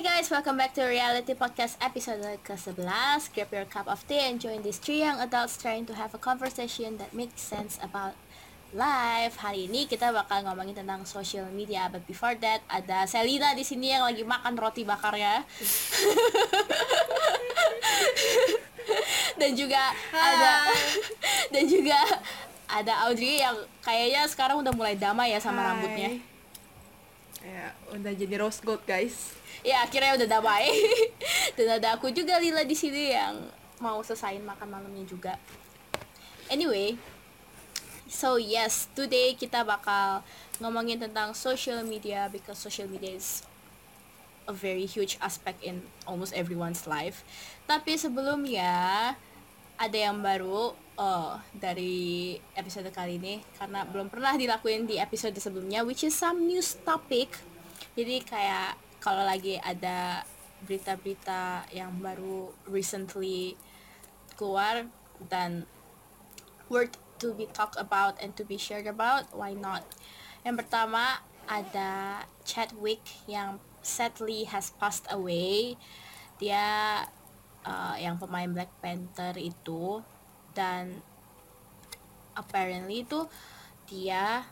Hi guys, welcome back to Reality Podcast episode ke-11 Grab your cup of tea and join these three young adults trying to have a conversation that makes sense about life. Hari ini kita bakal ngomongin tentang social media But before that, ada Selina di sini yang lagi makan roti bakar ya. Dan juga ada Dan juga ada Audrey yang kayaknya sekarang udah mulai damai ya sama Hai. rambutnya. Ya, udah jadi rose gold guys. Ya akhirnya udah damai. Dan ada aku juga Lila di sini yang mau selesaiin makan malamnya juga. Anyway so yes today kita bakal ngomongin tentang social media because social media is a very huge aspect in almost everyone's life. Tapi sebelumnya ada yang baru oh, dari episode kali ini karena belum pernah dilakuin di episode sebelumnya which is some news topic. Jadi kayak kalau lagi ada berita-berita yang baru recently keluar dan worth to be talked about and to be shared about. Why not? Yang pertama ada Chadwick yang sadly has passed away. Dia uh, yang pemain Black Panther itu. Dan apparently itu dia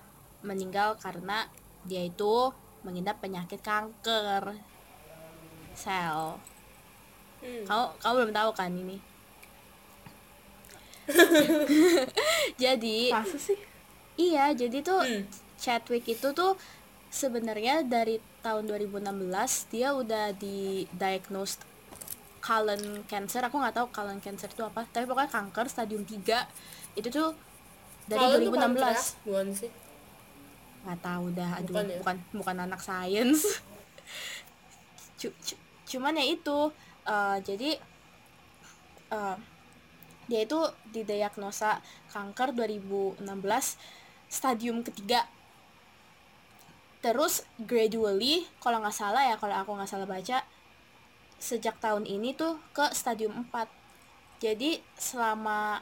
meninggal karena dia itu mengidap penyakit kanker sel kamu kamu belum tahu kan ini jadi Masa sih? iya jadi tuh Hmm. Chadwick itu tuh sebenarnya dari tahun 2016 dia udah di diagnosed colon cancer aku nggak tahu colon cancer itu apa tapi pokoknya kanker stadium 3 itu tuh dari tuh 2016 pankreas, bukan sih? Nggak tahu dah aduh Bukan bukan ya? bukan, anak sains. Cu- cu- cuman ya itu eh, jadi eh, dia itu didiagnosa kanker 2016 stadium ketiga. Terus gradually kalau nggak salah ya kalau aku nggak salah baca sejak tahun ini tuh ke stadium 4 jadi selama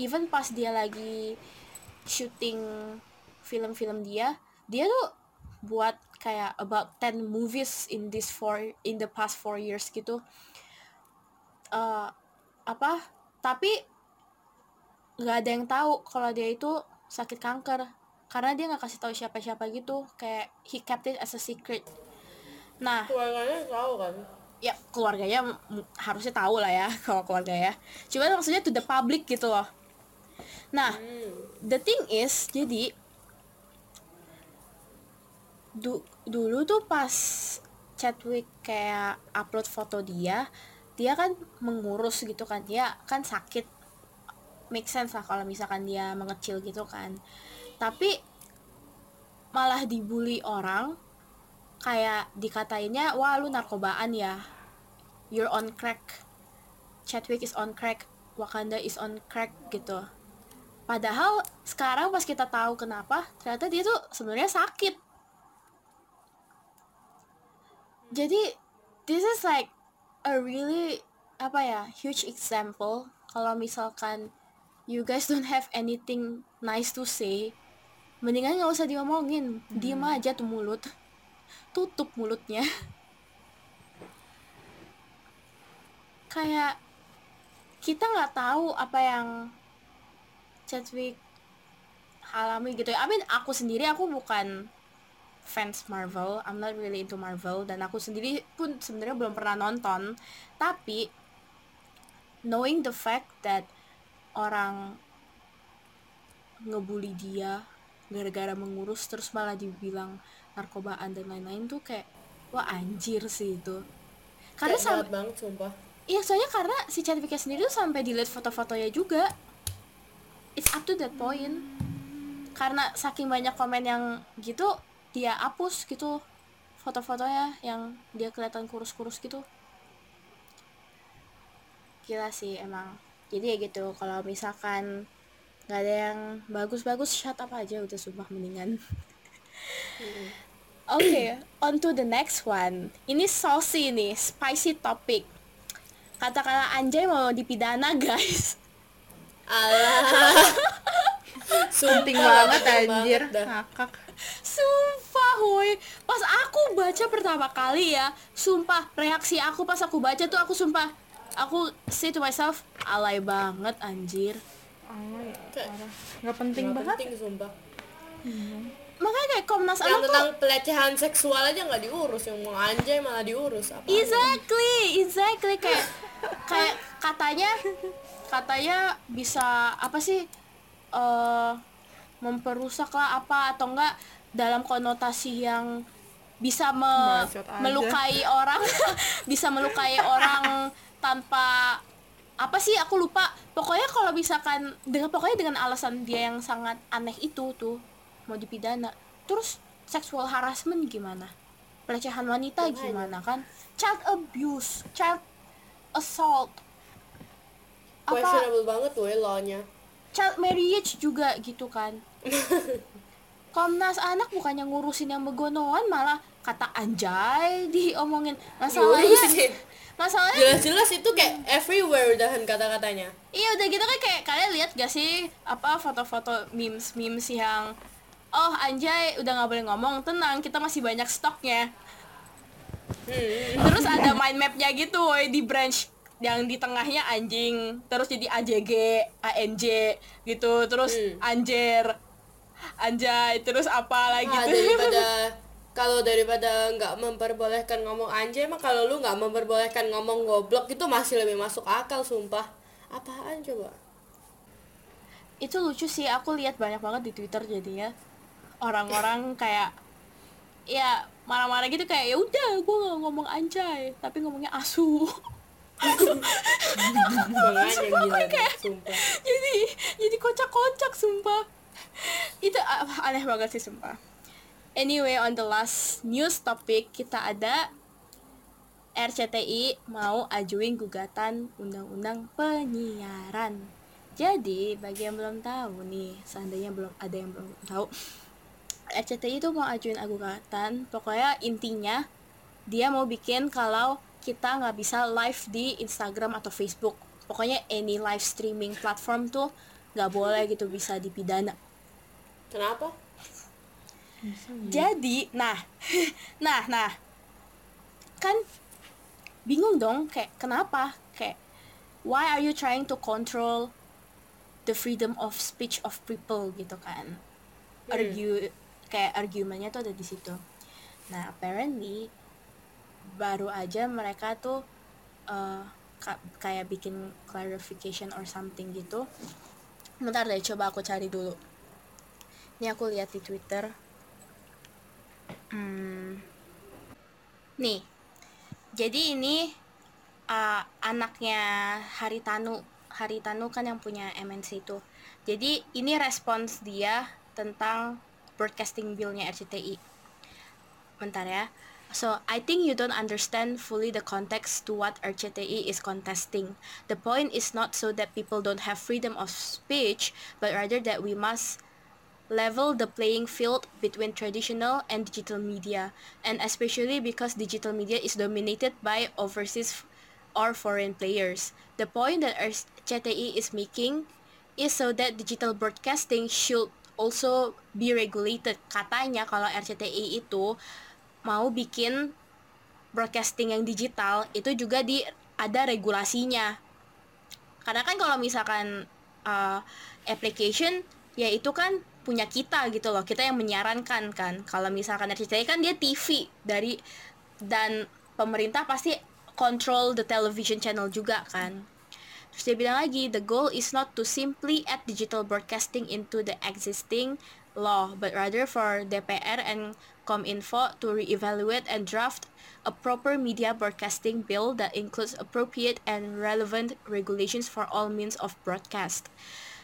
even pas dia lagi syuting film-film dia dia tuh buat kayak about 10 movies in this four in the past four years gitu. Eh apa? Tapi nggak ada yang tahu kalau dia itu sakit kanker. Karena dia nggak kasih tahu siapa-siapa gitu. Kayak he kept it as a secret. Nah Keluarganya tahu kan? ya keluarganya harusnya tahu lah ya kalau keluarga ya. Cuman maksudnya to the public gitu loh. Nah the thing is jadi du dulu tuh pas Chadwick kayak upload foto dia dia kan mengurus gitu kan. Dia kan sakit. Make sense lah kalau misalkan dia mengecil gitu kan. Tapi malah dibully orang kayak dikatainnya wah lu narkobaan ya. You're on crack. Chadwick is on crack. Wakanda is on crack gitu. Padahal sekarang pas kita tahu kenapa ternyata dia tuh sebenarnya sakit jadi this is like a really apa ya huge example. Kalau misalkan you guys don't have anything nice to say mendingan nggak usah diomongin. Diem aja tuh mulut. Tutup mulutnya. Kayak kita nggak tahu apa yang Chadwick alami gitu. Ya I mean aku sendiri aku bukan fans Marvel. I'm not really into Marvel dan aku sendiri pun sebenarnya belum pernah nonton. Tapi knowing the fact that orang ngebully dia gara-gara mengurus terus malah dibilang narkobaan dan lain-lain tuh kayak wah anjir sih itu. Karena berat banget sumpah. iya soalnya karena si Chadwick sendiri tuh sampai delete foto-fotonya juga. It's up to that point. Karena saking banyak komen yang gitu dia hapus gitu foto-fotonya yang dia kelihatan kurus-kurus gitu gila sih emang jadi ya gitu kalau misalkan nggak ada yang bagus-bagus shut up aja udah sumpah mendingan Oke, on to the next one. Ini saucy nih, spicy topic. Kata-kata anjay mau dipidana, guys. Alah. Sumpah, banget anjir, ngakak. Sumpah. woi pas aku baca pertama kali ya sumpah reaksi aku pas aku baca tuh aku sumpah aku say to myself alay banget anjir Alay, parah. Nggak penting Nggak banget. penting sumpah makanya kayak Komnas yang Anak tuh tentang pelecehan seksual aja nggak diurus yang mau anjay malah diurus apa Exactly, exactly kayak kayak katanya katanya bisa apa sih eh memperusak lah apa atau enggak dalam konotasi yang bisa me- melukai orang bisa melukai orang tanpa apa sih aku lupa. Pokoknya kalau misalkan dengan pokoknya dengan alasan dia yang sangat aneh itu tuh mau dipidana. Terus sexual harassment gimana? Pelecehan wanita gimana kan? Child abuse child assault. Apa questionable banget tuh law-nya. Child marriage juga gitu kan Komnas anak bukannya ngurusin yang begonoan malah kata anjay diomongin masalahnya Diurusin. masalahnya jelas-jelas itu kayak everywhere udahan kata-katanya Iya udah gitu kan kayak kalian lihat gak sih apa foto-foto memes memes yang oh anjay udah nggak boleh ngomong tenang kita masih banyak stoknya hmm. terus ada mind mapnya gitu woy di branch yang di tengahnya anjing terus jadi AJG ANJ gitu terus Hmm. anjir anjay terus apa lagi Ah, tuh? daripada kalau daripada nggak memperbolehkan ngomong anjay mah kalau lu nggak memperbolehkan ngomong goblok itu masih lebih masuk akal sumpah. Apaan coba? Itu lucu sih aku lihat banyak banget di Twitter jadinya. Orang-orang kayak ya marah-marah gitu kayak ya udah gue nggak ngomong anjay tapi ngomongnya asu. Makanya gila deh, sumpah. jadi jadi kocak-kocak sumpah itu ah, aneh banget sih sumpah. Anyway on the last news topic kita ada RCTI mau ajuin gugatan undang-undang penyiaran. Jadi bagi yang belum tahu nih seandainya belum ada yang belum tahu RCTI itu mau ajuin gugatan. Pokoknya intinya dia mau bikin kalau kita nggak bisa live di Instagram atau Facebook. Pokoknya any live streaming platform tuh nggak boleh gitu bisa dipidana. Kenapa? Jadi nah nah nah. Kan bingung dong kayak kenapa? Kayak why are you trying to control the freedom of speech of people gitu kan? Hmm. argue kayak argumennya tuh ada di situ. Nah apparently baru aja mereka tuh ka- kayak bikin clarification or something gitu bentar deh coba aku cari dulu. Ini aku lihat di twitter. Hmm. nih. Jadi ini uh, anaknya Haritanu. Haritanu kan yang punya MNC itu. Jadi ini respons dia tentang broadcasting bill-nya RCTI bentar ya So, I think you don't understand fully the context to what RCTI is contesting. The point is not so that people don't have freedom of speech, but rather that we must level the playing field between traditional and digital media, and especially because digital media is dominated by overseas or foreign players. The point that RCTI is making is so that digital broadcasting should also be regulated. Katanya kalau RCTI itu mau bikin broadcasting yang digital itu juga di ada regulasinya. Karena kan kalau misalkan uh, application ya itu kan punya kita gitu loh kita yang menyarankan kan. Kalau misalkan RCTI kan dia TV dari dan pemerintah pasti control the television channel juga kan. Terus dia bilang lagi, the goal is not to simply add digital broadcasting into the existing law, but rather for DPR and Kominfo to reevaluate and draft a proper media broadcasting bill that includes appropriate and relevant regulations for all means of broadcast.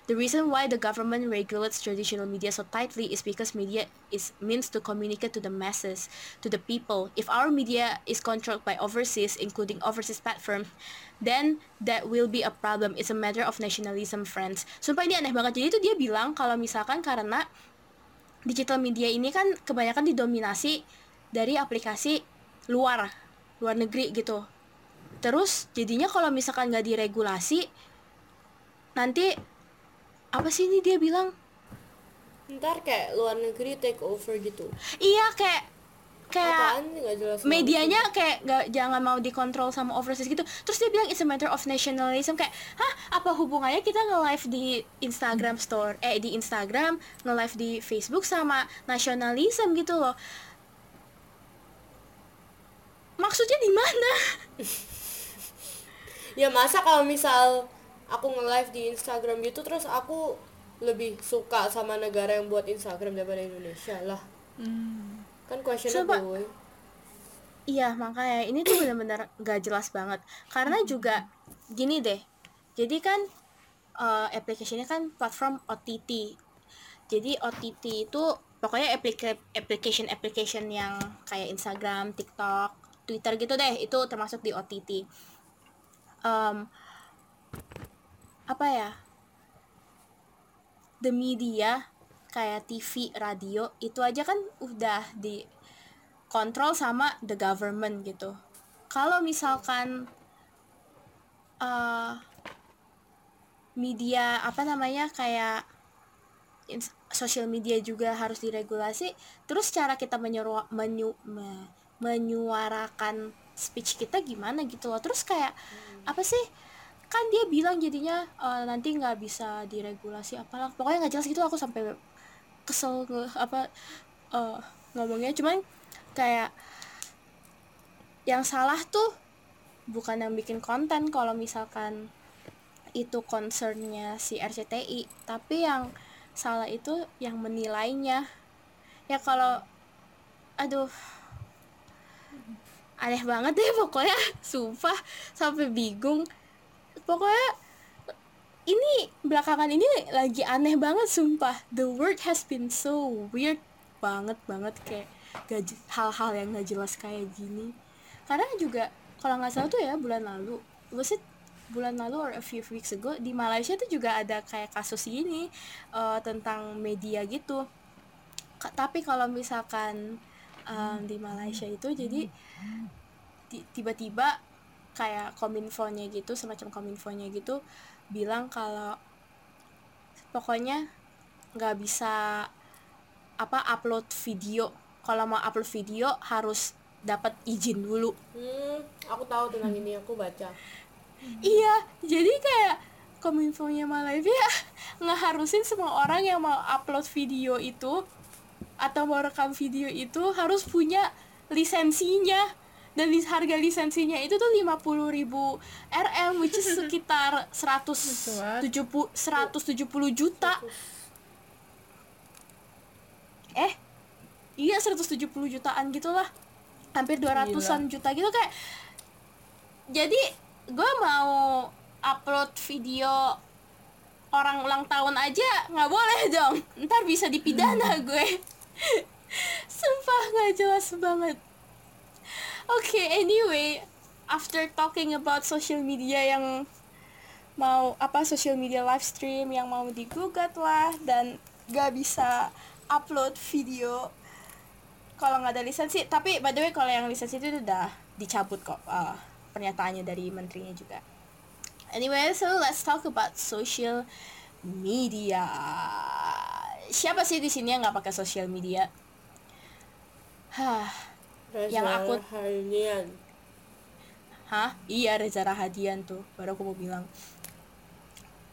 The reason why the government regulates traditional media so tightly is because media is means to communicate to the masses, to the people. If our media is controlled by overseas, including overseas platforms, then that will be a problem. It's a matter of nationalism, friends. Sumpah ini aneh banget. Jadi itu dia bilang kalau misalkan karena digital media ini kan kebanyakan didominasi dari aplikasi luar, luar negeri gitu. Terus jadinya kalau misalkan nggak diregulasi, nanti apa sih ini dia bilang ntar kayak luar negeri take over gitu iya kayak kayak jelas banget. medianya kayak nggak jangan mau dikontrol sama overseas gitu. Terus dia bilang it's a matter of nationalism. Kayak hah? Apa hubungannya kita nge-live di Instagram store eh di Instagram nge-live di Facebook sama nasionalisme gitu loh? Maksudnya di mana? Ya masa kalau misal aku nge-live di Instagram gitu terus aku lebih suka sama negara yang buat Instagram daripada Indonesia lah. Hmm. Kan woy. Iya makanya ini tuh benar-benar gak jelas banget. Karena juga gini deh. Jadi kan eh, application-nya kan platform OTT jadi OTT itu pokoknya applica- application application yang kayak Instagram, TikTok, Twitter gitu deh. Itu termasuk di OTT Em, apa ya? The media kayak TV, radio itu aja kan udah di kontrol sama the government gitu. Kalau misalkan eh media apa namanya kayak social media juga harus diregulasi, terus cara kita menyeru menyu, me- menyuarakan speech kita gimana gitu loh. Terus kayak apa sih? Kan dia bilang jadinya eh, nanti nggak bisa diregulasi apalah. Pokoknya nggak jelas gitu aku sampai kesel nge- apa eh, ngomongnya. Cuman kayak yang salah tuh bukan yang bikin konten kalau misalkan itu concernnya si RCTI tapi yang salah itu yang menilainya. Ya kalau aduh aneh banget deh pokoknya. Sumpah sampai bingung. Pokoknya ini belakangan ini lagi aneh banget sumpah. The world has been so weird banget banget. Kayak hal-hal yang gak jelas kayak gini. Karena juga kalau nggak salah tuh ya bulan lalu. Was bulan lalu or a few weeks ago di Malaysia tuh juga ada kayak kasus gini eh, tentang media gitu. Ka- tapi kalau misalkan em, di Malaysia itu jadi ti- tiba-tiba kayak kominfonya gitu semacam kominfonya gitu bilang kalau pokoknya nggak bisa apa upload video. Kalau mau upload video harus dapat izin dulu. Hmm aku tahu tentang ini aku baca. Iya jadi kayak kominfonya Malaysia ngeharusin semua orang yang mau upload video itu atau mau rekam video itu harus punya lisensinya dan lis- harga lisensinya itu tuh 50.000 ribu RM which is sekitar 170 170 juta. Eh iya 170 jutaan gitulah. Hampir 200-an juta gitu kayak. Jadi gue mau upload video orang ulang tahun aja nggak boleh dong. Ntar bisa dipidana gue. Sumpah nggak jelas banget oke anyway after talking about social media yang mau apa social media live stream yang mau digugat lah dan gak bisa upload video kalau nggak ada lisensi tapi by the way kalau yang lisensi itu udah dicabut kok uh, pernyataannya dari menterinya juga. Anyway so let's talk about social media. Siapa sih di sini yang nggak pakai social media? Hah Reza Yang aku- Hardian hah? Iya Reza Rahadian tuh baru aku mau bilang.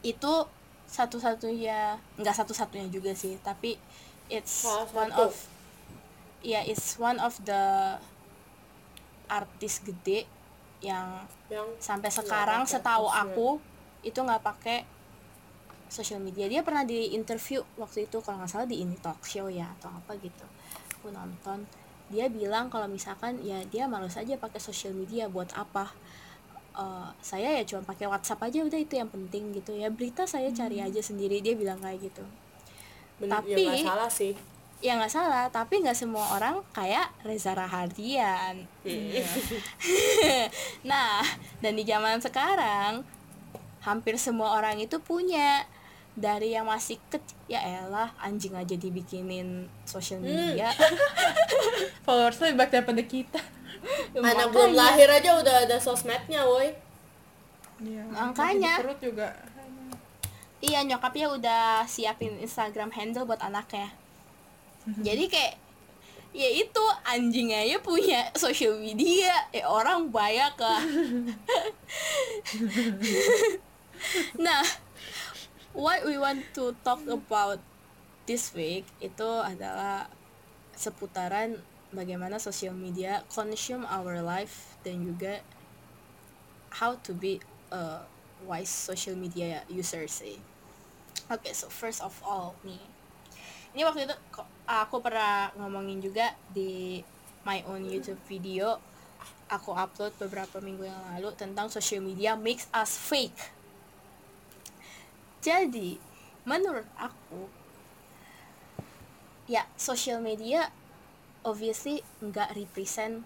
Itu satu-satunya nggak satu-satunya juga sih tapi it's Salah one satu. of ya it's one of the artis gede yang yang sampai sekarang setahu sosmed. aku itu nggak pakai sosial media. Dia pernah di interview waktu itu kalau nggak salah di ini talk show ya atau apa gitu. Aku nonton dia bilang kalau misalkan ya dia malu saja pakai sosial media buat apa. Eh, saya ya cuma pakai WhatsApp aja udah itu yang penting gitu ya. Berita saya cari aja sendiri dia bilang kayak gitu. Bener, Tapi- ya nggak salah sih. ya nggak salah tapi nggak semua orang kayak Reza Rahardian nah dan di zaman sekarang hampir semua orang itu punya dari yang masih kecil ya elah anjing aja dibikinin sosial media. Followers lebih banyak daripada kita. Anak belum lahir aja udah ada sosmednya woi. Iya, Makanya. perut juga. Iya nyokapnya udah siapin Instagram handle buat anaknya. Jadi kayak ya itu anjing aja punya social media. Ya orang banyak lah nah what we want to talk about this week itu adalah seputaran bagaimana social media consume our life dan juga how to be a wise social media user sih. Oke, so first of all nih. Ini waktu itu aku pernah ngomongin juga di my own YouTube video aku upload beberapa minggu yang lalu tentang social media makes us fake. Jadi, menurut aku ya social media obviously nggak represent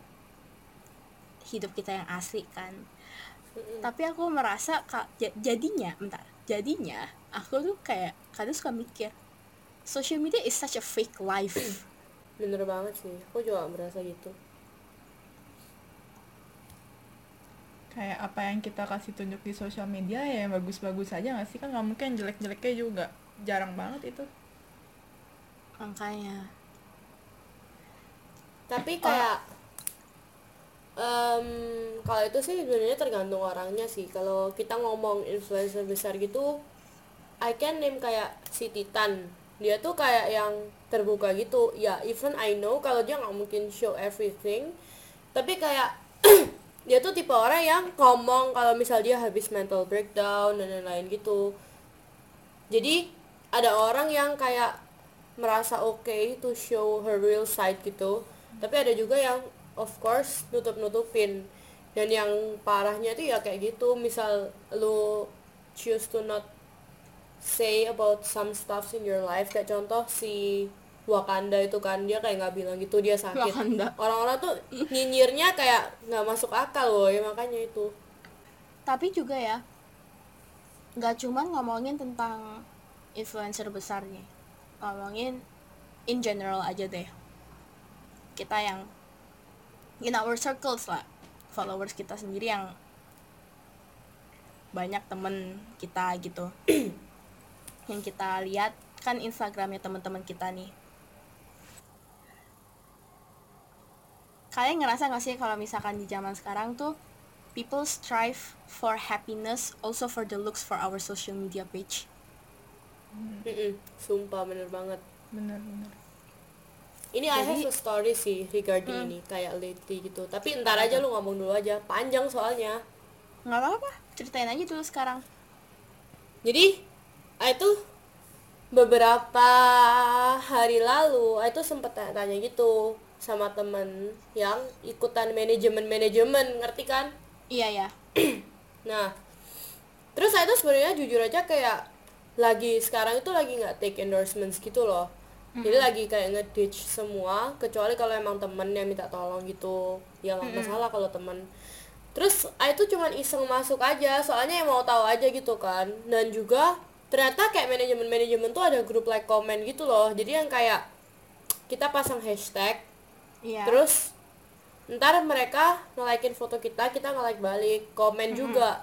hidup kita yang asli kan. Tapi aku merasa ka- ja- jadinya bentar jadinya aku tuh kayak kadang suka mikir social media is such a fake life. Bener banget sih aku juga merasa gitu kayak apa yang kita kasih tunjuk di sosial media ya yang bagus-bagus aja nggak sih? Kan nggak mungkin jelek-jeleknya juga. Jarang banget itu. Makanya. Tapi kayak em, kalau itu sih sebenarnya tergantung orangnya sih. Kalau kita ngomong influencer besar gitu I can name kayak si Titan. Dia tuh kayak yang terbuka gitu. Ya even I know kalau dia nggak mungkin show everything. Tapi kayak dia tuh tipe orang yang ngomong kalau misal dia habis mental breakdown dan lain-lain gitu. Jadi ada orang yang kayak merasa oke to show her real side gitu. Tapi ada juga yang of course nutup nutupin dan yang parahnya itu ya kayak gitu. Misal lu choose to not say about some stuff in your life. Kayak contoh si Wakanda itu kan dia kayak nggak bilang gitu dia sakit. Wakanda. orang-orang tuh nyinyirnya kayak nggak masuk akal loh ya makanya itu. Tapi juga ya nggak cuman ngomongin tentang influencer besar nih ngomongin in general aja deh. Kita yang in our circles lah followers kita sendiri yang banyak temen kita gitu. Yang kita lihat kan Instagramnya teman-teman kita nih kalian ngerasa gak sih kalau misalkan di zaman sekarang tuh people strive for happiness also for the looks for our social media page? Mm-mm, sumpah bener banget. Bener-bener ini I have Jadi- a story sih regarding ini kayak lately gitu. Tapi ntar aja lu ngomong dulu aja. Panjang soalnya. Nggak apa-apa ceritain aja dulu sekarang. Jadi I tuh beberapa hari lalu I tuh sempet tanya gitu sama temen yang ikutan manajemen-manajemen ngerti kan iya ya Nah, terus saya tuh sebenarnya jujur aja kayak lagi sekarang itu lagi nggak take endorsements gitu loh. Jadi lagi kayak ngeditch semua kecuali kalau emang temen yang minta tolong gitu. Ya nggak masalah kalau temen. Terus saya tuh cuman iseng masuk aja soalnya yang mau tahu aja gitu kan. Dan juga ternyata kayak manajemen-manajemen tuh ada grup like comment gitu loh. Jadi yang kayak kita pasang hashtag iya. Terus ntar mereka nge-likein foto kita kita nge-like balik komen juga.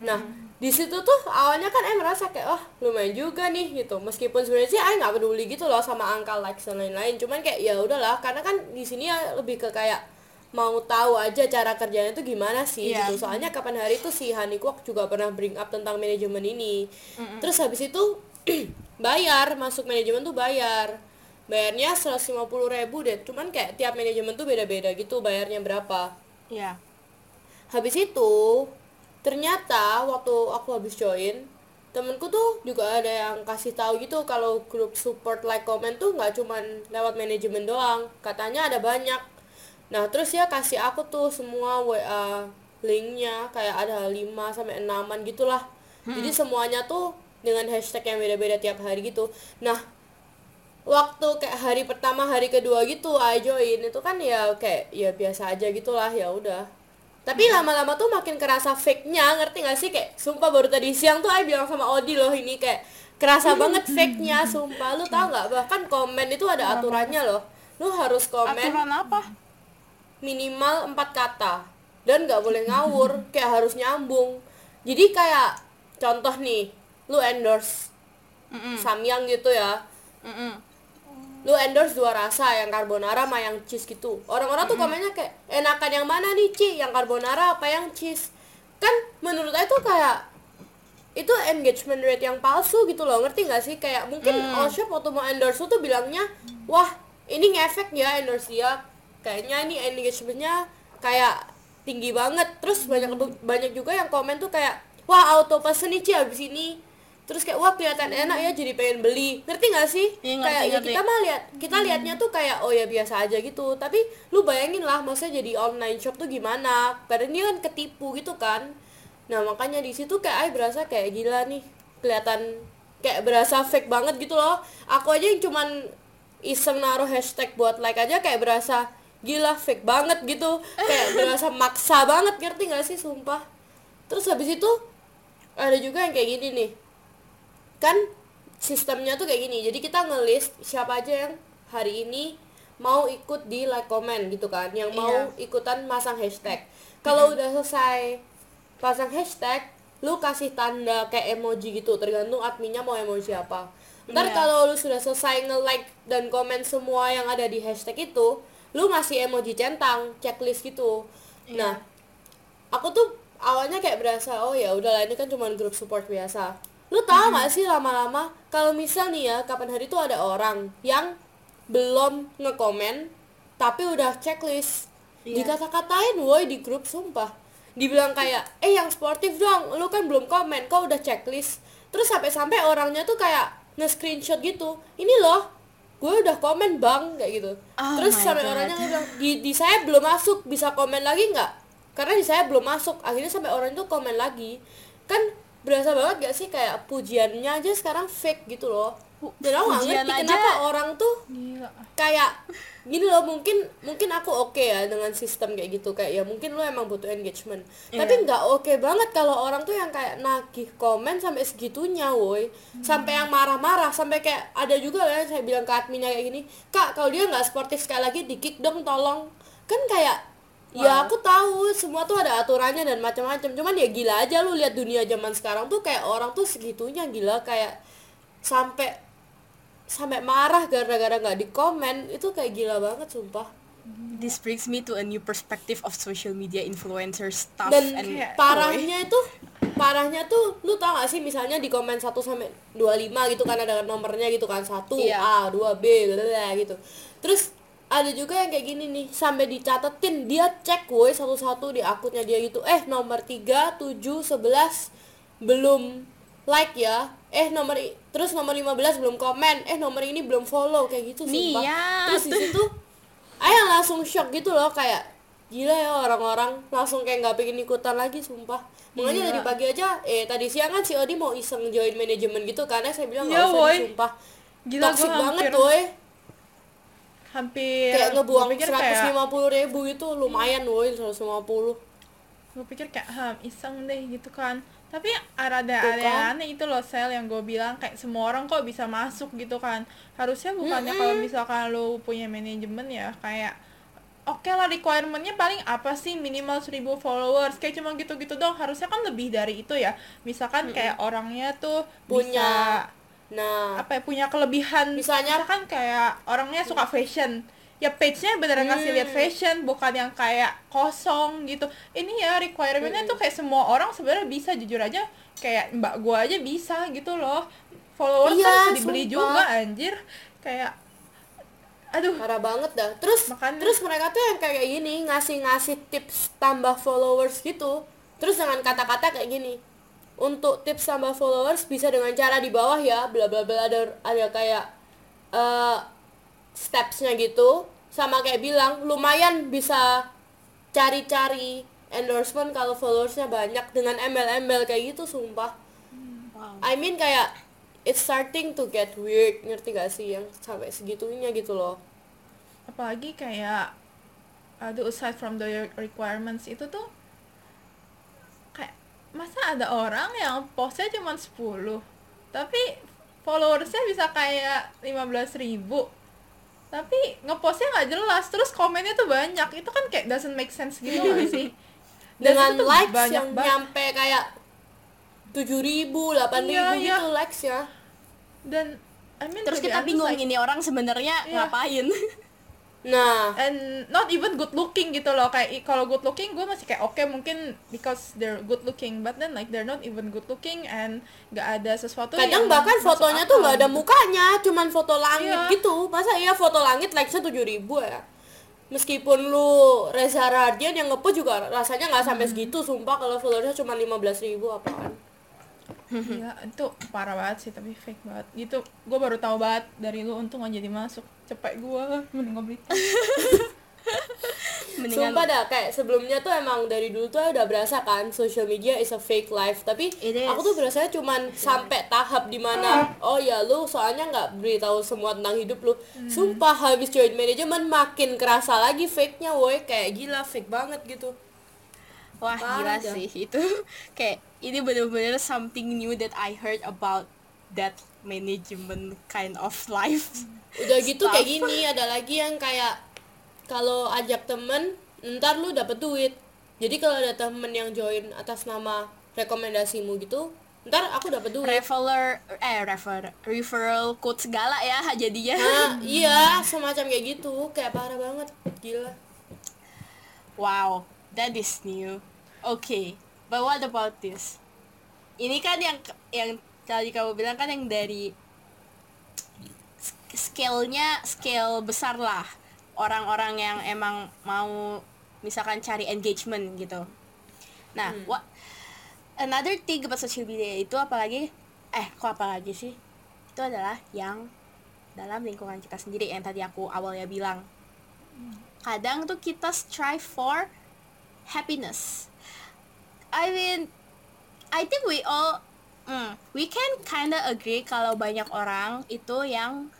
Nah di situ tuh awalnya kan eh merasa kayak oh lumayan juga nih gitu. Meskipun sebenarnya sih I nggak peduli gitu loh sama angka likes dan lain-lain. Cuman kayak ya udahlah karena kan di sini ya lebih ke kayak mau tahu aja cara kerjanya itu gimana sih Iya. gitu. Soalnya kapan hari itu si Hani Kwok juga pernah bring up tentang manajemen ini. Terus habis itu bayar masuk manajemen tuh bayar bayarnya 150.000 ribu deh. Cuman kayak tiap manajemen tuh beda-beda gitu bayarnya berapa. Iya. Habis itu ternyata waktu aku habis join temenku tuh juga ada yang kasih tahu gitu kalau grup support like comment tuh nggak cuman lewat manajemen doang. Katanya ada banyak. Nah terus ya kasih aku tuh semua WA linknya kayak ada 5 sampai 6 gitulah. Jadi semuanya tuh dengan hashtag yang beda-beda tiap hari gitu. Nah waktu kayak hari pertama hari kedua gitu I join. Itu kan ya kayak ya biasa aja gitulah ya udah. Tapi lama-lama tuh makin kerasa fake-nya ngerti gak sih? Kayak sumpah baru tadi siang tuh I bilang sama Odi loh ini kayak kerasa banget fake-nya sumpah. Lu tau nggak? Bahkan komen itu ada aturannya loh. Lu harus komen aturan apa? minimal empat kata dan nggak boleh ngawur kayak harus nyambung. Jadi kayak contoh nih lu endorse Mm-mm. samyang gitu ya. Mm-mm. Lu endorse dua rasa yang carbonara sama yang cheese gitu. Orang-orang tuh komennya kayak enakan yang mana nih Ci? Yang carbonara apa yang cheese? Kan menurut saya tuh kayak itu engagement rate yang palsu gitu loh. Ngerti nggak sih? Kayak mungkin all shop waktu mau endorse tuh bilangnya wah ini ngefek ya endorse dia. Kayaknya ini engagementnya kayak tinggi banget. Terus banyak banyak juga yang komen tuh kayak wah auto pesen nih Ci abis ini terus kayak wah kelihatan enak ya jadi pengen beli. Ngerti nggak sih? Iya, ngerti, kayak ya ngerti. kita mah lihat kita liatnya tuh kayak oh ya biasa aja gitu. Tapi lu bayangin lah maksudnya jadi online shop tuh gimana? Padahal dia kan ketipu gitu kan. Nah makanya di situ kayak ay berasa kayak gila nih kelihatan kayak berasa fake banget gitu loh. Aku aja yang cuman iseng naruh hashtag buat like aja kayak berasa gila fake banget gitu. Kayak berasa maksa banget ngerti gak sih sumpah? Terus habis itu ada juga yang kayak gini nih kan sistemnya tuh kayak gini. Jadi kita ngelist siapa aja yang hari ini mau ikut di like comment gitu kan. Yang mau Iya. ikutan masang hashtag. Kalau udah selesai pasang hashtag lu kasih tanda kayak emoji gitu. Tergantung adminnya mau emoji apa ntar Iya. kalau lu sudah selesai nge-like dan komen semua yang ada di hashtag itu lu ngasih emoji centang checklist gitu. Nah aku tuh awalnya kayak berasa oh ya udahlah ini kan cuma grup support biasa lu tau gak sih lama-lama kalau misal nih ya kapan hari tuh ada orang yang belum ngekomen tapi udah checklist. Iya. dikata-katain woi di grup sumpah. Dibilang kayak eh yang sportif dong lu kan belum komen kok udah checklist? Terus sampai-sampai orangnya tuh kayak nge-screenshot gitu ini loh gue udah komen bang kayak gitu. Oh terus sampai God. orangnya bilang di, di saya belum masuk bisa komen lagi nggak? Karena di saya belum masuk akhirnya sampai orang itu komen lagi. Kan berasa banget gak sih kayak pujiannya aja sekarang fake gitu loh. Dan aku nggak ngerti aja. kenapa orang tuh gila. kayak gini loh mungkin mungkin aku oke ya dengan sistem kayak gitu. Kayak ya mungkin lo emang butuh engagement. Iya. tapi nggak oke banget kalau orang tuh yang kayak nagih komen sampai segitunya woi. Sampai yang marah-marah sampai kayak ada juga lah yang saya bilang ke adminnya kayak gini kak kalau dia nggak sportif sekali lagi di kick dong tolong. Kan kayak ya aku tahu. Semua tuh ada aturannya dan macam-macam. Cuman ya gila aja lu lihat dunia zaman sekarang tuh kayak orang tuh segitunya gila. Kayak sampai sampai marah gara-gara nggak di komen itu kayak gila banget sumpah. This brings me to a new perspective of social media influencer stuff dan and parahnya itu parahnya tuh lu tau gak sih misalnya di komen 1 sampai 25 gitu kan ada nomornya gitu kan 1 Iya. A 2 B blablabla gitu. Terus ada juga yang kayak gini nih sampai dicatetin dia cek woi satu-satu di akunnya dia gitu. Eh nomor 3 7 11 belum like ya. Eh nomor terus nomor 15 belum komen. Eh nomor ini belum follow kayak gitu sumpah. Niat. terus di situ ayah langsung shock gitu loh kayak gila ya orang-orang langsung kayak nggak pengen ikutan lagi sumpah. Makanya Gila. tadi pagi aja eh tadi siang kan si Odi mau iseng join manajemen gitu karena saya bilang Iya, nggak usah woy. deh, sumpah. Gila, toxic banget hampir- hampir kayak ngebuang seratus lima puluh ribu itu lumayan woy 150 gue pikir kayak ham iseng deh gitu kan. Tapi ada ada kan. aneh itu loh sel yang gue bilang kayak semua orang kok bisa masuk gitu kan. Harusnya bukannya kalau misalkan lo punya manajemen ya kayak oke lah requirementnya paling apa sih? Minimal 1000 followers. Kayak cuma gitu-gitu dong. Harusnya kan lebih dari itu ya. Misalkan kayak orangnya tuh Punya- bisa nah. Apa ya punya kelebihan. Misalnya- misalkan kayak orangnya suka fashion. Ya page-nya beneran ngasih lihat fashion bukan yang kayak kosong gitu. Ini ya requirementnya tuh kayak semua orang sebenarnya bisa. Jujur aja kayak mbak gua aja bisa gitu loh. Followers Iya, kan dibeli sumpah. juga anjir. Kayak aduh. Parah banget dah. Terus Makanya- terus mereka tuh yang kayak gini ngasih ngasih tips tambah followers gitu. Terus dengan kata-kata kayak gini untuk tips tambah followers bisa dengan cara di bawah ya bla bla bla ada ada kayak eh stepsnya gitu. Sama kayak bilang lumayan bisa cari-cari endorsement kalau followersnya banyak dengan embel-embel kayak gitu sumpah. Wow. I mean kayak it's starting to get weird ngerti gak sih yang sampai segitunya gitu loh. Apalagi kayak aduh aside from the requirements itu tuh masa ada orang yang postnya cuma 10 tapi followersnya bisa kayak 15.000 ribu tapi ngepostnya nggak jelas terus komennya tuh banyak itu kan kayak doesn't make sense gitu gak sih Dan dengan likes banyak yang banget. nyampe kayak tujuh ribu, delapan ribu Iya, iya. gitu likes ya dan I mean terus kita bingung like, ini orang sebenarnya Iya. ngapain nah. And not even good looking gitu loh. Kayak kalau good looking gue masih kayak oke mungkin because they're good looking. But then like they're not even good looking and gak ada sesuatu kadang yang bahkan fotonya akal. tuh nggak ada mukanya cuman foto langit Iya. gitu. Masa iya foto langit likesnya tujuh ribu ya? Meskipun lu Reza Radian yang ngepost juga rasanya nggak sampai Hmm. segitu sumpah kalau followersnya cuma 15.000 ribu apaan Iya, itu parah banget sih tapi fake banget. Gitu gue baru tahu banget dari lu untung aja jadi masuk. Cepet gue mending gue beli. Mendingan Sumpah dah, kayak sebelumnya tuh emang dari dulu tuh udah berasa kan social media is a fake life. Tapi aku tuh berasanya cuman sampai tahap di mana Oh ya lu soalnya nggak beritahu semua tentang hidup lu. Sumpah habis join manajemen makin kerasa lagi fake-nya woi. Kayak gila fake banget gitu wah Parah gila dah. sih. Itu kayak ini bener-bener something new that I heard about that management kind of life. Udah gitu kayak Stuff. gini ada lagi yang kayak Kalau ajak temen ntar lu dapet duit. Jadi kalau ada temen yang join atas nama rekomendasimu gitu Ntar aku dapet duit. Referral eh refer referral code segala ya jadinya. Nah, iya, semacam kayak gitu, kayak parah banget, gila. wow that is new okay but what about this? Ini kan yang yang tadi kamu bilang kan yang dari scale-nya scale besar lah. Orang-orang yang emang mau misalkan cari engagement gitu. Nah what another thing about social media itu apalagi eh kok apalagi sih? Itu adalah yang dalam lingkungan kita sendiri yang tadi aku awalnya bilang. Kadang tuh kita strive for happiness I mean I think we all mm, we can kinda agree kalau banyak orang itu yang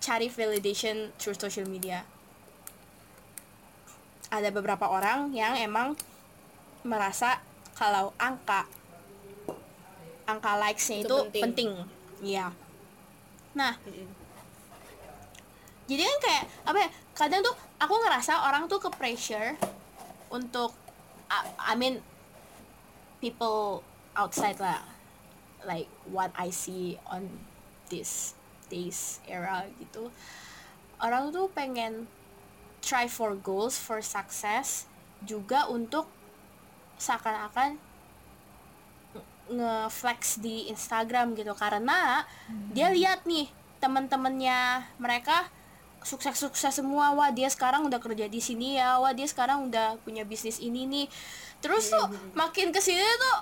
cari validation through social media. Ada beberapa orang yang emang merasa kalau angka angka likes-nya Itu itu, penting. penting. Iya. Nah jadi kan kayak apa ya kadang tuh aku ngerasa orang tuh ke pressure untuk I, I mean people outside lah like what I see on this days era gitu. Orang tuh pengen try for goals for success juga untuk seakan-akan nge-flex di Instagram gitu. Karena dia lihat nih teman-temannya mereka sukses-sukses semua. Wah dia sekarang udah kerja di sini ya. Wah dia sekarang udah punya bisnis ini nih. Terus tuh makin ke sini tuh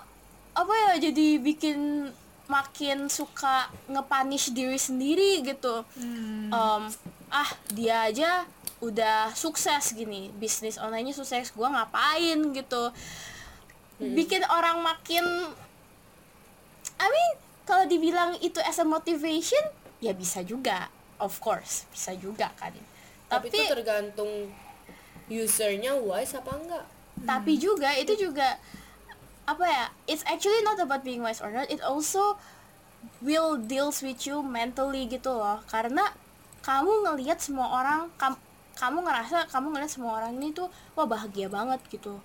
apa ya jadi bikin makin suka nge-punish diri sendiri gitu. Em, ah dia aja udah sukses gini. Bisnis online-nya sukses gua ngapain gitu. Bikin orang makin I mean kalau dibilang itu as a motivation ya bisa juga of course bisa juga kan. Tapi, tapi itu tergantung usernya wise apa enggak. tapi juga itu juga apa ya it's actually not about being wise or not it also will deals with you mentally gitu loh. Karena kamu ngelihat semua orang kam- kamu ngerasa kamu ngelihat semua orang ini tuh wah bahagia banget gitu.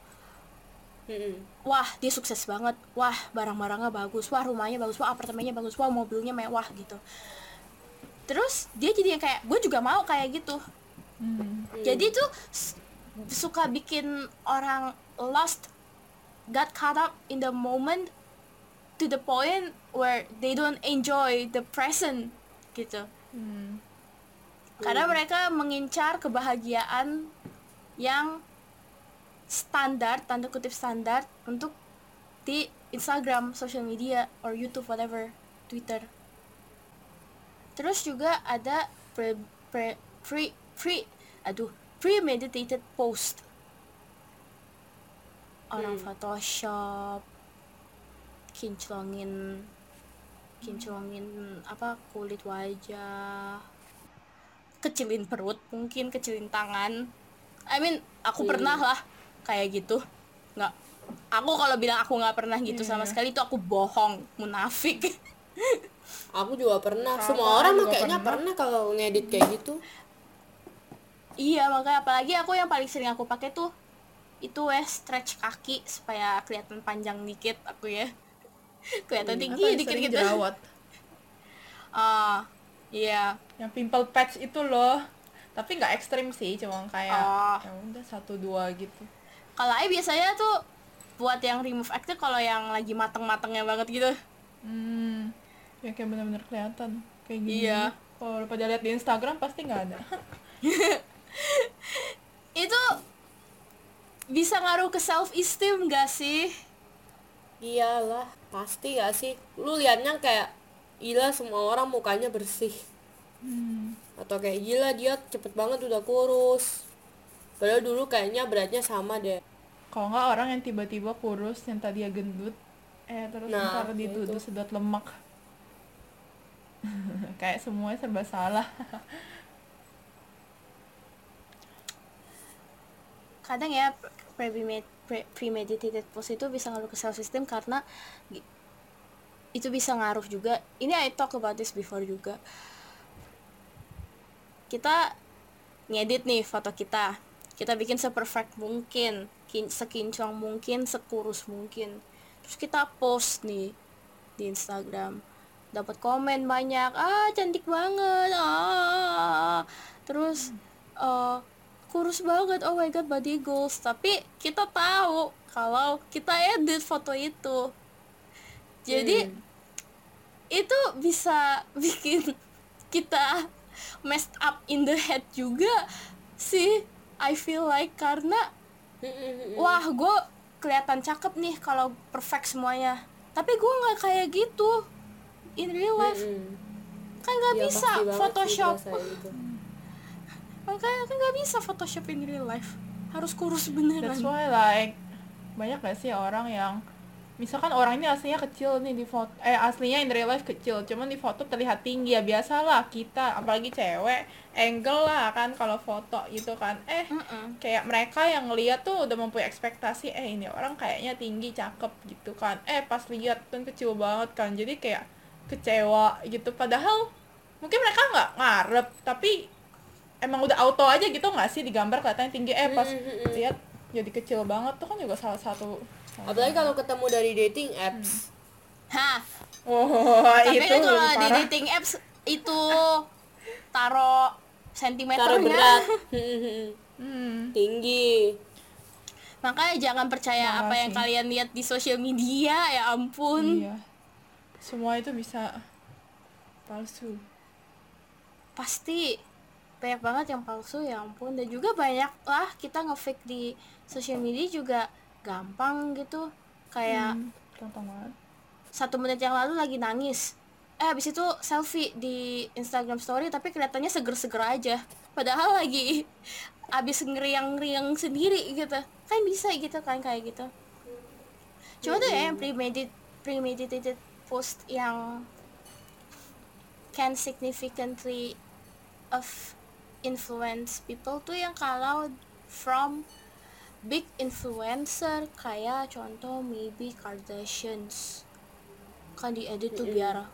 Mm-mm. wah dia sukses banget. Wah barang-barangnya bagus. Wah rumahnya bagus. Wah apartemennya bagus. Wah mobilnya mewah gitu terus dia jadi yang kayak gue juga mau kayak gitu Hmm. jadi tuh suka bikin orang lost got caught up in the moment to the point where they don't enjoy the present gitu Hmm. karena mereka mengincar kebahagiaan yang standar tanda kutip standar untuk di Instagram, social media, or YouTube, whatever, Twitter. Terus juga ada pre, pre, pre, pre, aduh, premeditated post. Orang Hmm. Photoshop, kinclongin, kinclongin apa kulit wajah, kecilin perut, mungkin kecilin tangan. I mean, aku Hmm. pernah lah kayak gitu. Nggak, aku kalau bilang aku nggak pernah gitu sama Iya. sekali itu aku bohong, munafik. Aku juga pernah. Sama, Semua orang mah kayaknya pernah. pernah kalau ngedit kayak gitu. Iya makanya apalagi aku yang paling sering aku pakai tuh itu wes stretch kaki supaya kelihatan panjang dikit aku ya. kelihatan atau tinggi dikit gitu jerawat ah iya yang pimple patch itu loh tapi nggak ekstrim sih cuma kayak Oh. ya udah satu dua gitu kalau Ai biasanya tuh buat yang remove acne kalau yang lagi mateng-matengnya banget gitu hmm ya kayak benar-benar kelihatan. Kayak gini. Iya. kalau pada lihat di Instagram pasti nggak ada. Itu bisa ngaruh ke self esteem gak sih? Iyalah pasti gak sih? Lu liatnya kayak gila semua orang mukanya bersih. Hmm. atau kayak gila dia cepet banget udah kurus. Padahal dulu kayaknya beratnya sama deh. Kalau nggak orang yang tiba-tiba kurus yang tadi gendut eh terus Nah, ntar ya dituduh itu. sedot lemak kayak semuanya serba salah. Kadang ya premeditated, pre- premeditated post itu bisa ngaruh ke self esteem karena itu bisa ngaruh juga. Ini I talk about this before juga. Kita ngedit nih foto kita. Kita bikin seperfect mungkin kin- sekinclong mungkin sekurus mungkin. Terus kita post nih di Instagram dapat komen banyak. Ah cantik banget. Ah. Terus eh, kurus banget. Oh my god body goals. Tapi kita tahu kalau kita edit foto itu. Jadi Hmm. itu bisa bikin kita messed up in the head juga sih I feel like. Karena wah gue kelihatan cakep nih kalau perfect semuanya. Tapi gue nggak kayak gitu in real life. Mm-mm. kan nggak Iya, bisa Photoshop. ngerasain itu. makanya kan nggak bisa Photoshop in real life. Harus kurus beneran. That's why like banyak gak sih orang yang misalkan orang ini aslinya kecil nih di foto eh aslinya in real life kecil cuman di foto terlihat tinggi ya biasalah kita apalagi cewek angle lah kan kalau foto gitu kan. Eh Mm-mm. kayak mereka yang ngeliat tuh udah mempunyai ekspektasi eh ini orang kayaknya tinggi cakep gitu kan. Eh pas lihat kan kecil banget kan. Jadi kayak kecewa gitu. Padahal mungkin mereka nggak ngarep tapi emang udah auto aja gitu nggak sih? Digambar kelihatannya tinggi. Eh pas Mm-mm. lihat jadi kecil banget. Tuh kan juga salah satu apalagi kalau ketemu dari dating apps. Hah, oh tapi itu kalau di dating apps itu taro sentimeternya taruh berat. Hmm. tinggi. Makanya jangan percaya Parah apa yang kalian lihat di sosial media ya ampun. Iya semua itu bisa palsu. Pasti banyak banget yang palsu ya ampun. Dan juga banyak lah kita ngefake di sosial media juga gampang gitu. Kayak Hmm, gampang banget. satu menit yang lalu lagi nangis. Eh habis itu selfie di Instagram story tapi kelihatannya seger-seger aja. Padahal lagi abis ngeriang-ngeriang sendiri gitu. Kan bisa gitu kan kayak gitu. Cuma tuh ya yang premedit premeditated post yang can significantly of influence people tuh yang kalau from big influencer kayak contoh maybe Kardashians. Kan diedit tuh biar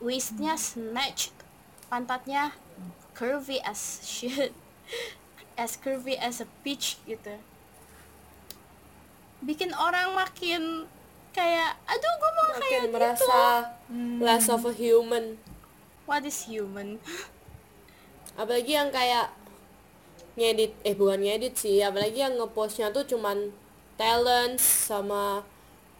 waistnya snatch pantatnya curvy as shit as curvy as a peach gitu. Bikin orang makin kayak aduh gue mau kayak makin gitu. merasa less of a human. What is human? Apalagi yang kayak ngedit eh bukan ngedit sih apalagi yang ngepostnya tuh cuman talent sama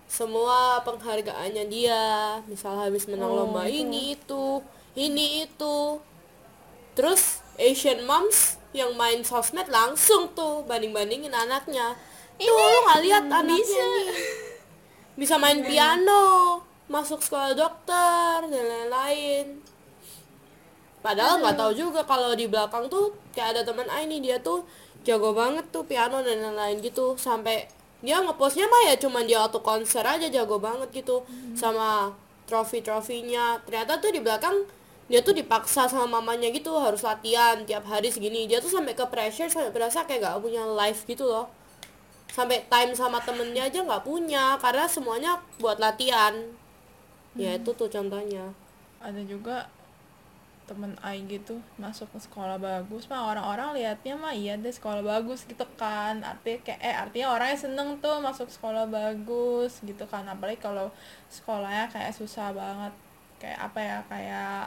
semua penghargaannya dia. Misal habis menang Oh, lomba itu. ini itu ini itu. Terus Asian moms yang main sosmed langsung tuh banding bandingin anaknya tuh lu nggak lihat anaknya bisa. nih bisa main piano masuk sekolah dokter dan lain-lain. Padahal nggak tahu juga kalau di belakang tuh kayak ada teman Ai nih dia tuh jago banget tuh piano dan lain-lain gitu. Sampai dia ngepostnya mah ya cuman dia waktu konser aja jago banget gitu sama trofi-trofinya. Ternyata tuh di belakang dia tuh dipaksa sama mamanya gitu harus latihan tiap hari segini. Dia tuh sampai ke pressure sampai berasa kayak gak punya life gitu loh sampai time sama temennya aja nggak punya karena semuanya buat latihan. Ya itu tuh contohnya. Ada juga temen Ai gitu masuk ke sekolah bagus mah orang-orang liatnya mah iya deh sekolah bagus gitu kan. Artinya kayak eh artinya orangnya seneng tuh masuk sekolah bagus gitu kan. Apalagi kalau sekolahnya kayak susah banget. Kayak apa ya kayak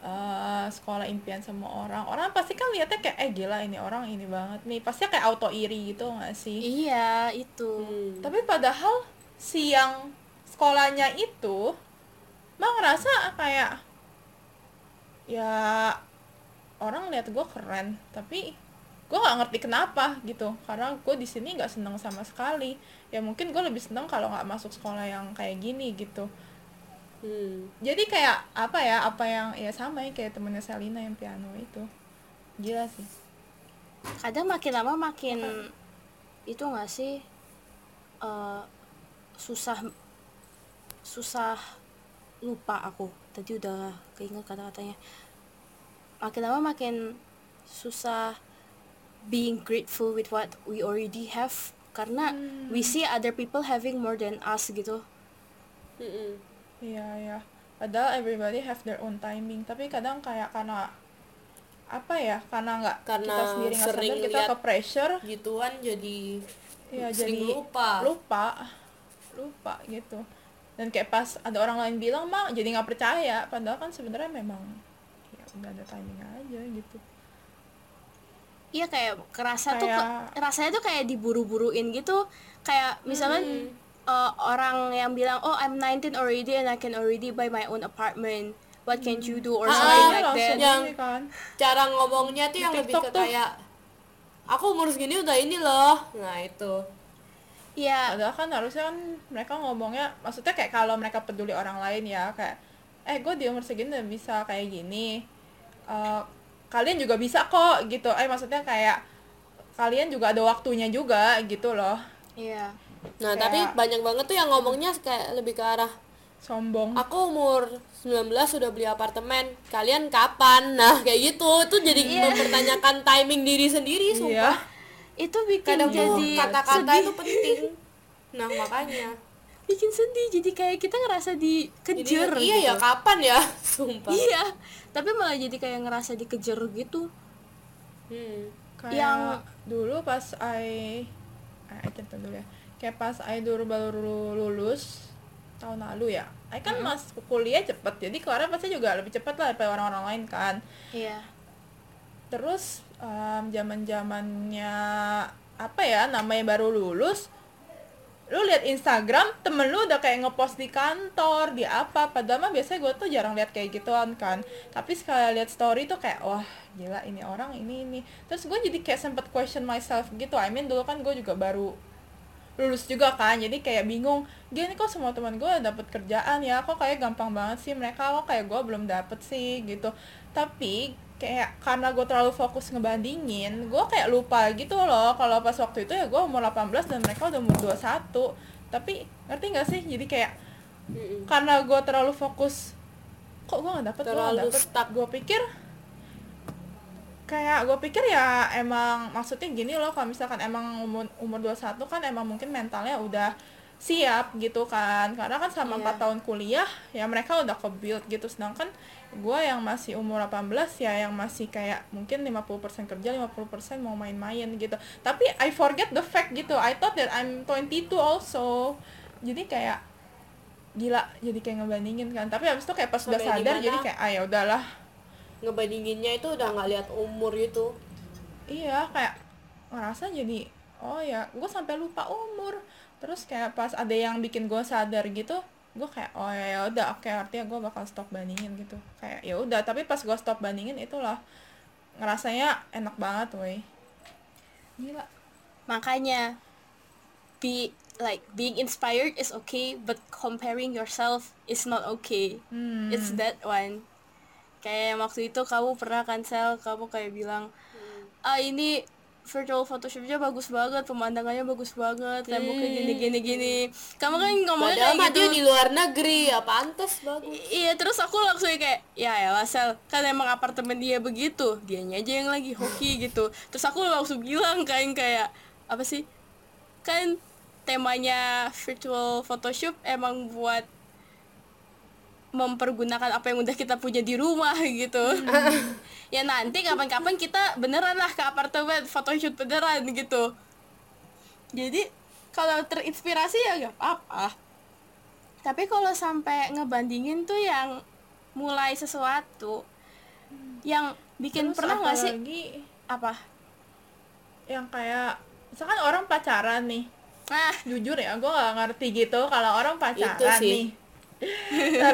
eh, sekolah impian semua orang. Orang pasti kan liatnya kayak eh gila ini orang ini banget nih. Pasti kayak auto iri gitu gak sih? Iya itu. Hmm. tapi padahal si yang sekolahnya itu mah ngerasa kayak ya orang lihat gue keren tapi gue nggak ngerti kenapa gitu. Karena gue di sini nggak seneng sama sekali. Ya mungkin gue lebih seneng kalau nggak masuk sekolah yang kayak gini gitu Hmm. jadi kayak apa ya apa yang ya sama ya kayak temennya Selina yang piano itu. Gila sih. Kadang makin lama makin itu nggak sih eh, susah susah lupa aku. Tadi udah keinget kata-katanya. Makin lama makin susah being grateful with what we already have. Karena we see other people having more than us gitu. Mm-mm. Iya ya. Padahal everybody have their own timing. Tapi kadang kayak karena apa ya? Karena nggak Karena kita sendiri nggak sadar kita ke pressure. gituan jadi Ya sering jadi lupa. lupa, lupa gitu. Dan kayak pas ada orang lain bilang mah jadi nggak percaya. Padahal kan sebenarnya memang ya udah ada timing aja gitu. iya kayak kerasa tuh Kayak- ke- rasanya tuh kayak diburu-buruin gitu kayak misalkan uh, orang yang bilang oh I'm 19 already and I can already buy my own apartment. What can you do? Or Ah, something Iya, like langsung that. Yang- kan. cara ngomongnya tuh yang lebih ke tuh. kayak aku umur segini udah ini loh. Nah itu. Iya Padahal kan harusnya kan mereka ngomongnya, maksudnya kayak kalau mereka peduli orang lain ya, kayak, eh gue di umur segini udah bisa kayak gini, Eh, kalian juga bisa kok gitu, eh maksudnya kayak kalian juga ada waktunya juga gitu loh, iya nah Kayak- tapi banyak banget tuh yang ngomongnya kayak lebih ke arah sombong. aku umur 19 sudah beli apartemen kalian kapan? Nah kayak gitu. Itu jadi Iya. mempertanyakan timing diri sendiri Iya, sumpah. Itu bikin kadang jadi kata-kata itu penting. Nah makanya. Bikin sedih. Jadi kayak kita ngerasa jadi dikejar iya gitu. ya kapan ya? Sumpah. Iya. Tapi malah jadi kayak ngerasa dikejar gitu. Hmm. kayak yang- dulu pas I, I, dulu ya, kayak pas I dulu baru lulus tahun lalu ya, I kan masuk kuliah cepet, jadi keluarnya pasti juga lebih cepet lah daripada orang-orang lain kan. iya. Terus em, zaman zamannya apa ya namanya baru lulus lu lihat Instagram temen lu udah kayak ngepost di kantor di apa padahal mah biasanya gue tuh jarang lihat kayak gituan kan. Tapi sekali lihat story tuh kayak wah gila ini orang ini ini. Terus gue jadi kayak sempet question myself gitu I mean dulu kan gue juga baru lulus juga kan jadi kayak bingung gini kok semua teman gue dapet kerjaan ya kok kayak gampang banget sih mereka kok kayak gue belum dapet sih gitu. Tapi kayak karena gue terlalu fokus ngebandingin gue kayak lupa gitu loh kalau pas waktu itu ya gue umur 18 dan mereka udah umur 21 tapi ngerti gak sih? Jadi kayak karena gue terlalu fokus kok gue gak dapet? Gue gak Terlalu dapet? stuck. gue pikir kayak gue pikir ya emang maksudnya gini loh kalau misalkan emang umur umur 21 kan emang mungkin mentalnya udah siap gitu kan. Karena kan selama Iya. 4 tahun kuliah ya mereka udah ke build gitu. Sedangkan gue yang masih umur 18 ya yang masih kayak mungkin 50% kerja 50% mau main-main gitu. Tapi I forget the fact gitu. I thought that I'm 22 also. Jadi kayak gila jadi kayak ngebandingin kan. Tapi habis itu kayak pas udah sadar jadi kayak ah ya udahlah ngebandinginnya itu udah nggak lihat umur gitu. Iya kayak ngerasa jadi oh ya gue sampai lupa umur. Terus kayak pas ada yang bikin gue sadar gitu gue kayak oh ya udah oke artinya gue bakal stop bandingin gitu. Kayak ya udah tapi pas gue stop bandingin itulah ngerasanya enak banget woi. Gila. Makanya be like being inspired is okay but comparing yourself is not okay. Hmm. it's that one kayak waktu itu kamu pernah cancel kamu kayak bilang ah ini virtual photoshopnya bagus banget pemandangannya bagus banget temboknya gini gini gini. Kamu kan ngomongnya padahal kayak gitu dia di luar negeri ya pantas bagus. Iya terus aku langsung kayak ya ya Sel. Kan emang apartemen dia begitu dianya aja yang lagi hoki gitu. Terus aku langsung bilang kan kayak apa sih? Kan temanya virtual photoshop emang buat mempergunakan apa yang udah kita punya di rumah gitu. Ya nanti kapan-kapan kita beneran lah ke apartemen photoshoot beneran gitu. Jadi kalau terinspirasi ya gak apa-apa. Tapi kalau sampai ngebandingin tuh yang mulai sesuatu yang bikin Terus pernah nggak sih? apa? Yang kayak misalkan orang pacaran nih. Nah. Jujur ya gue gak ngerti gitu kalau orang pacaran sih. nih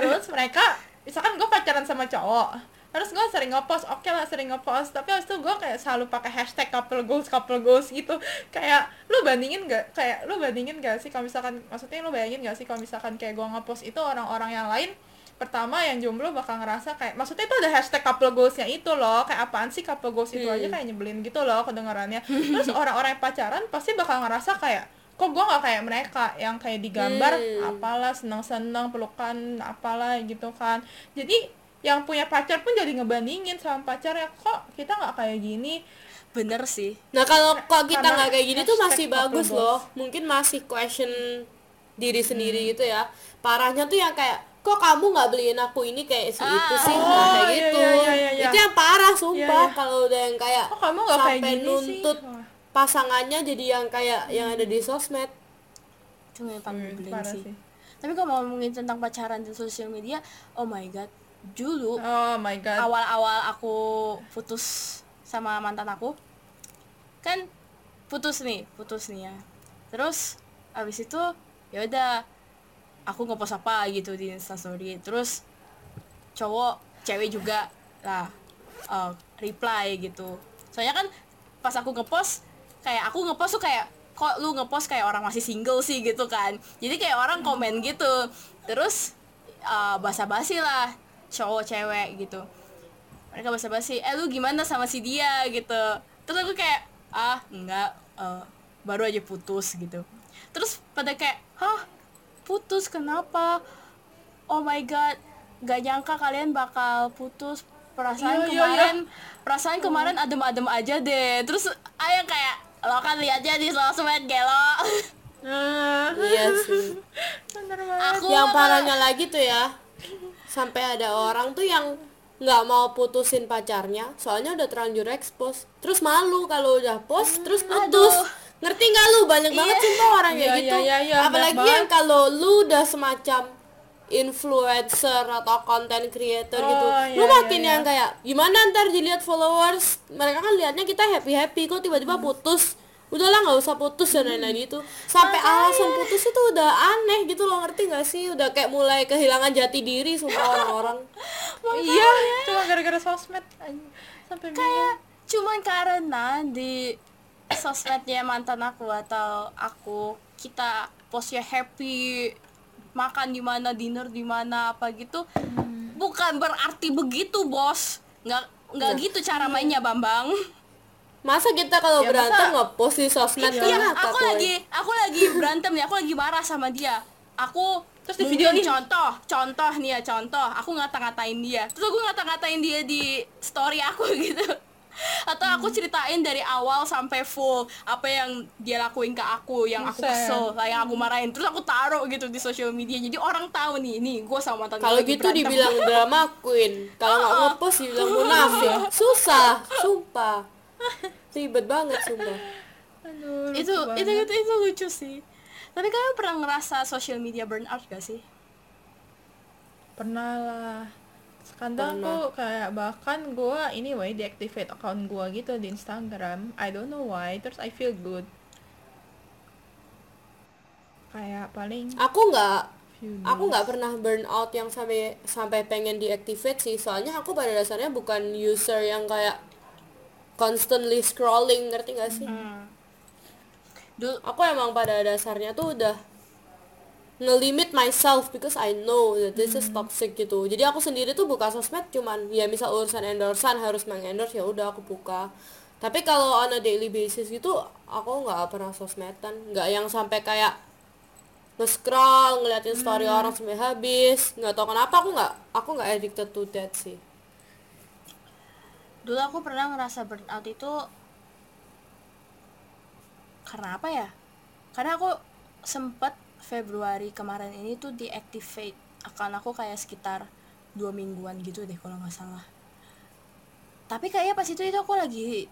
terus mereka misalkan gue pacaran sama cowok terus gue sering ngepost oke lah sering ngepost tapi habis itu gue kayak selalu pakai hashtag couple goals couple goals gitu. Kayak lu bandingin gak kayak lu bandingin gak sih kalau misalkan maksudnya lu bayangin gak sih kalau misalkan kayak gue ngepost itu orang-orang yang lain pertama yang jomblo bakal ngerasa kayak maksudnya itu ada hashtag couple goalsnya itu loh kayak apaan sih couple goals itu aja kayak nyebelin gitu loh kedengarannya. Terus orang-orang yang pacaran pasti bakal ngerasa kayak kok gue nggak kayak mereka yang kayak digambar Hmm. apalah senang-senang pelukan apalah gitu kan jadi yang punya pacar pun jadi ngebandingin sama pacarnya kok kita nggak kayak gini bener sih Nah kalau kok kita nggak kayak gini tuh masih bagus loh. Mungkin masih question diri sendiri Hmm. gitu ya. Parahnya tuh yang kayak kok kamu nggak beliin aku ini kayak si itu Ah. sih Oh, Nah, kayak iya, gitu. iya, iya, iya, iya. Itu yang parah sumpah Iya, iya. kalau udah yang kayak kok kamu nggak kayak sampai gini nuntut sih pasangannya jadi yang kayak yang ada di sosmed. itu yang paling hmm, sih. sih. Tapi kalau mau ngomongin tentang pacaran di sosial media oh my god dulu oh my god. awal-awal aku putus sama mantan aku kan putus nih putus nih ya. Terus abis itu ya udah aku ngepost apa gitu di instastory. Terus cowok cewek juga lah eh, reply gitu. Soalnya kan pas aku ngepost kayak aku ngepost tuh kayak kok lu ngepost kayak orang masih single sih gitu kan. Jadi kayak orang komen gitu. Terus eh, basa-basi lah cowok cewek gitu. Mereka basa-basi eh lu gimana sama si dia? gitu. Terus aku kayak ah enggak eh, baru aja putus gitu. Terus pada kayak hah? Putus? Kenapa? Oh my god gak nyangka kalian bakal putus. Perasaan Iya, iya, kemarin perasaan kemarin adem-adem aja deh. Terus ayah kayak lo kan liatnya di sosmed gelo. Ah, Iya sih. bener banget. Aku yang parahnya lagi tuh ya sampai ada orang tuh yang nggak mau putusin pacarnya soalnya udah terlanjur expose. Terus malu kalau udah post terus putus. aduh. ngerti nggak lu? Banyak banget sih tuh orang kayak Iya, gitu. iya, iya, iya, apalagi yang kalau lu udah semacam influencer atau content creator Oh, gitu. iya, lu iya, makin iya. yang kayak gimana ntar dilihat followers? Mereka kan liatnya kita happy happy kok tiba-tiba putus. Udahlah nggak usah putus dan lain-lain gitu. Sampai alasan putus itu udah aneh gitu loh ngerti nggak sih? Udah kayak mulai kehilangan jati diri sumpah orang-orang. Iya. Cuma gara-gara sosmed sampai kayak cuman karena di sosmednya mantan aku atau aku kita postnya happy makan di mana dinner di mana apa gitu. Bukan berarti begitu bos. Nggak nggak Nah. gitu cara mainnya bambang. Masa kita kalau Ya, berantem masa- nge-post di sosmed iya ngata, aku lagi aku lagi berantem nih aku lagi marah sama dia. Aku Terus di videoin. contoh contoh nih ya contoh. Aku ngata-ngatain dia. Terus aku ngata-ngatain dia di story aku gitu atau aku ceritain dari awal sampai full apa yang dia lakuin ke aku yang aku kesel lah, yang aku marahin. Terus aku taruh gitu di sosial media. Jadi orang tahu nih nih gue sama mantan kalau gitu berantem. dibilang drama queen. Kalau nggak nge-post dibilang munafik susah sumpah. Ribet banget sumpah. Aduh itu itu itu itu lucu sih. Tapi kalian pernah ngerasa social media burnout gak sih? Pernah lah kadang aku kayak bahkan gua ini way deactivate account gua gitu di Instagram I don't know why terus I feel good. Kayak paling aku nggak aku nggak pernah burnout yang sampai sampai pengen deactivate sih. Soalnya aku pada dasarnya bukan user yang kayak constantly scrolling ngerti gak sih? Dulu aku emang pada dasarnya tuh udah ngelimit myself because I know that this is toxic gitu. Jadi aku sendiri tuh buka sosmed cuman ya misal urusan endorsean harus mengendorse ya udah aku buka. Tapi kalau on a daily basis gitu aku nggak pernah sosmedan. Nggak yang sampai kayak nge-scroll ngeliatin story orang sampai habis. Nggak tahu kenapa aku nggak aku nggak addicted to that sih. Dulu aku pernah ngerasa burnout itu karena apa ya? Karena aku sempet Februari kemarin ini tuh deactivate account aku kayak sekitar dua mingguan gitu deh kalau nggak salah. Tapi kayaknya pas itu itu aku lagi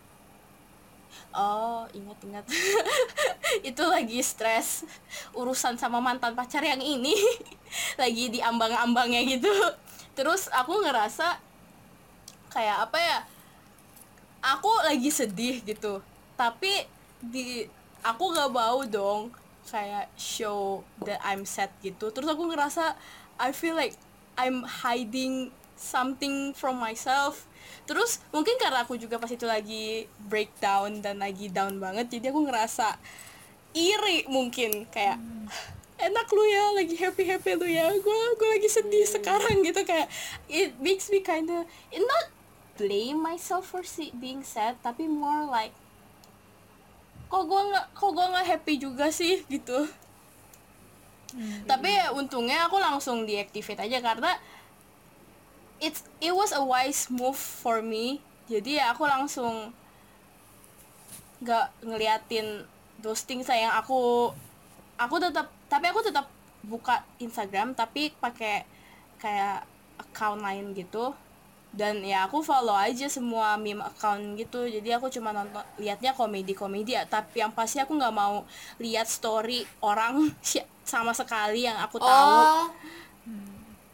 oh ingat ingat. Itu lagi stres urusan sama mantan pacar yang ini. Lagi di ambang-ambangnya gitu. Terus aku ngerasa kayak apa ya aku lagi sedih gitu. Tapi di aku gak mau dong kayak show that I'm sad gitu. Terus aku ngerasa I feel like I'm hiding something from myself. Terus mungkin karena aku juga pas itu lagi breakdown dan lagi down banget jadi aku ngerasa iri mungkin. Kayak enak lu ya lagi happy happy lu ya. Gue gue lagi sedih sekarang gitu. Kayak it makes me kinda it not blame myself for being sad tapi more like kok gue nggak kok gue nggak happy juga sih gitu. Tapi ya untungnya aku langsung deactivate aja karena it's it was a wise move for me. Jadi ya aku langsung nggak ngeliatin those things yang aku aku tetap tapi aku tetap buka Instagram tapi pakai kayak account lain gitu dan ya aku follow aja semua meme account gitu. Jadi aku cuma nonton liatnya komedi komedi tapi yang pasti aku nggak mau lihat story orang sama sekali yang aku tahu. Oh.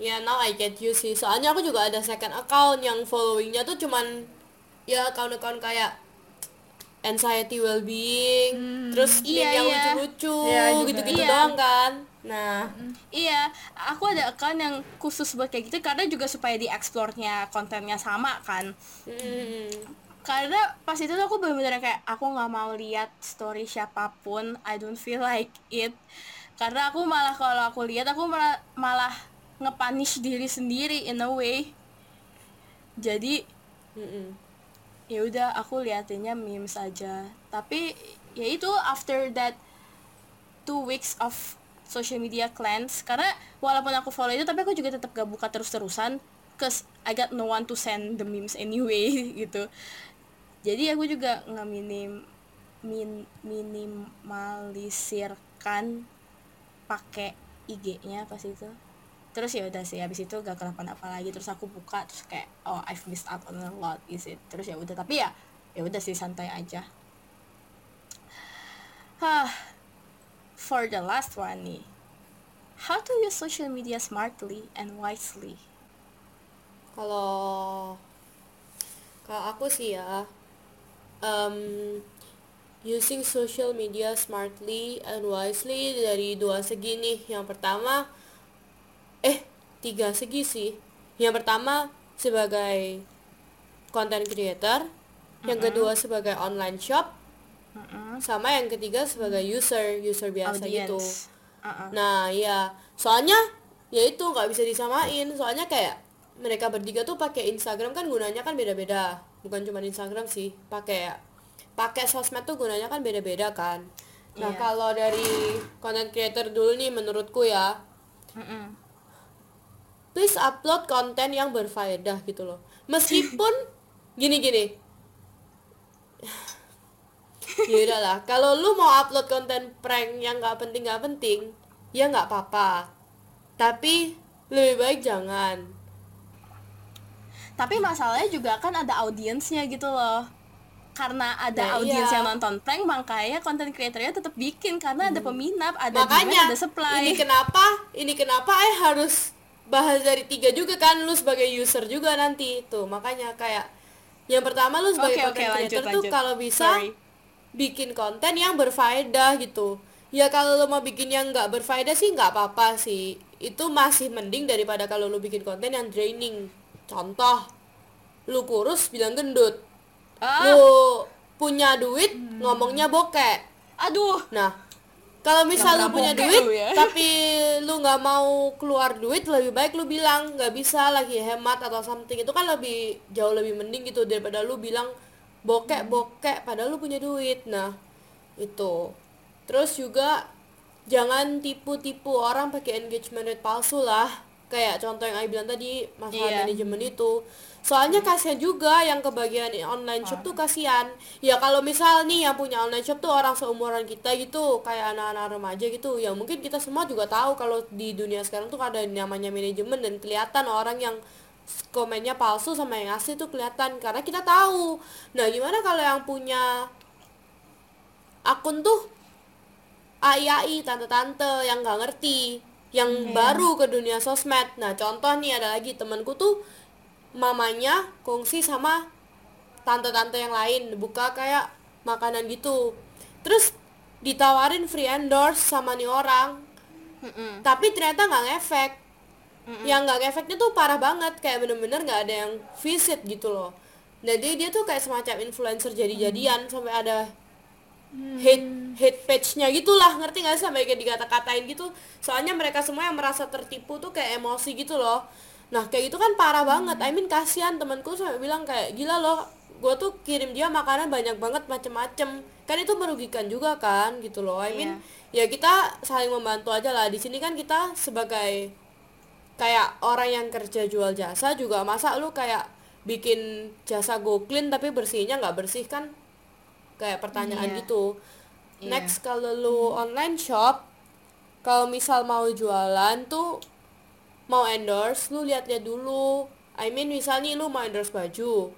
Ya now I get you sih. Soalnya aku juga ada second account yang followingnya tuh cuman ya account-account kayak anxiety well-being. Terus meme Iya, yang iya. lucu-lucu Iya, gitu-gitu Iya. doang kan nah Iya, aku ada account yang khusus buat kayak gitu karena juga supaya dieksplornya kontennya sama kan. mm, Karena pas itu tuh aku bener-bener kayak aku nggak mau lihat story siapa pun, I don't feel like it. Karena aku malah kalau aku lihat aku malah, malah ngepunish diri sendiri in a way. Jadi ya udah aku liatinnya memes aja. Tapi ya itu after that two weeks of social media cleanse. Karena walaupun aku follow itu tapi aku juga tetap gak buka terus-terusan cause I got no one to send the memes anyway gitu. Jadi aku juga nggak minim min, minimalisirkan pakai IG-nya pas itu. Terus ya udah sih habis itu gak kenapa-napa lagi terus aku buka terus kayak oh I've missed out on a lot is it? Terus ya udah tapi ya ya udah sih santai aja. Hah, for the last one nih. How to use social media smartly and wisely? kalau kalau aku sih ya um, using social media smartly and wisely dari dua segi nih yang pertama eh tiga segi sih yang pertama sebagai content creator yang kedua sebagai online shop Mm-mm. Sama yang ketiga sebagai user user biasa gitu Audience. Uh-uh. Nah, iya. Soalnya ya itu nggak bisa disamain. Soalnya kayak mereka bertiga tuh pakai Instagram kan gunanya kan beda-beda. Bukan cuma Instagram sih, pakai pakai sosmed tuh gunanya kan beda-beda kan. Nah, Iya. kalau dari content creator dulu nih menurutku ya, Mm-mm. please upload konten yang berfaedah gitu loh. Meskipun gini-gini. Ya udahlah, kalau lu mau upload konten prank yang nggak penting nggak penting, ya nggak apa-apa. Tapi lebih baik jangan. Tapi masalahnya juga kan ada audiensnya gitu loh. Karena ada Nah, audiens iya. yang nonton prank, makanya konten kreatornya tetap bikin karena ada peminat, ada demand, Makanya ada supply. ini kenapa? Ini kenapa eh harus bahas dari tiga juga kan lu sebagai user juga nanti tuh. Makanya kayak yang pertama lu sebagai Oke, content lanjut, creator tuh lanjut. kalau bisa Sorry. Bikin konten yang berfaedah gitu. Ya kalau lo mau bikin yang nggak berfaedah sih nggak apa-apa sih. Itu masih mending daripada kalau lo bikin konten yang draining. Contoh lu kurus bilang gendut. Ah, lu punya duit ngomongnya bokek. Aduh. nah kalau misal lu punya duit lu ya. tapi lu nggak mau keluar duit lebih baik lu bilang nggak bisa lagi hemat atau something. Itu kan lebih jauh lebih mending gitu daripada lu bilang bokek bokek padahal lu punya duit. Nah itu. Terus juga jangan tipu-tipu orang pakai engagement rate palsu lah. Kayak contoh yang Ai bilang tadi masalah Iya. manajemen itu. Soalnya kasihan juga yang kebagian online shop tuh kasihan. Ya kalau misal nih yang punya online shop tuh orang seumuran kita gitu kayak anak-anak remaja gitu ya mungkin kita semua juga tahu kalau di dunia sekarang tuh ada namanya manajemen dan kelihatan orang yang komennya palsu sama yang asli tuh kelihatan karena kita tahu. Nah gimana kalau yang punya akun tuh AI tante-tante yang nggak ngerti yang baru ke dunia sosmed. Nah contoh nih ada lagi temanku tuh mamanya kongsi sama tante-tante yang lain buka kayak makanan gitu. Terus ditawarin free endorse sama nih orang. Mm-mm. tapi ternyata nggak ngefek yang nggak ngefeknya tuh parah banget kayak bener-bener nggak ada yang visit gitu loh. Jadi dia tuh kayak semacam influencer jadi-jadian sampai ada hate hate page-nya gitulah ngerti gak sih sampai kayak dikata-katain gitu? Soalnya mereka semua yang merasa tertipu tuh kayak emosi gitu loh. Nah kayak gitu kan parah banget. I mean kasihan temanku sampai bilang kayak gila loh gue tuh kirim dia makanan banyak banget macem-macem. Kan itu merugikan juga kan gitu loh. I mean ya kita saling membantu aja lah. Di sini kan kita sebagai kayak orang yang kerja jual jasa juga masa lu kayak bikin jasa go clean tapi bersihnya nggak bersih kan kayak pertanyaan Iya. gitu Iya. next kalau lu online shop kalau misal mau jualan tuh mau endorse lu lihat-lihat dulu I mean misal nih lu mau endorse baju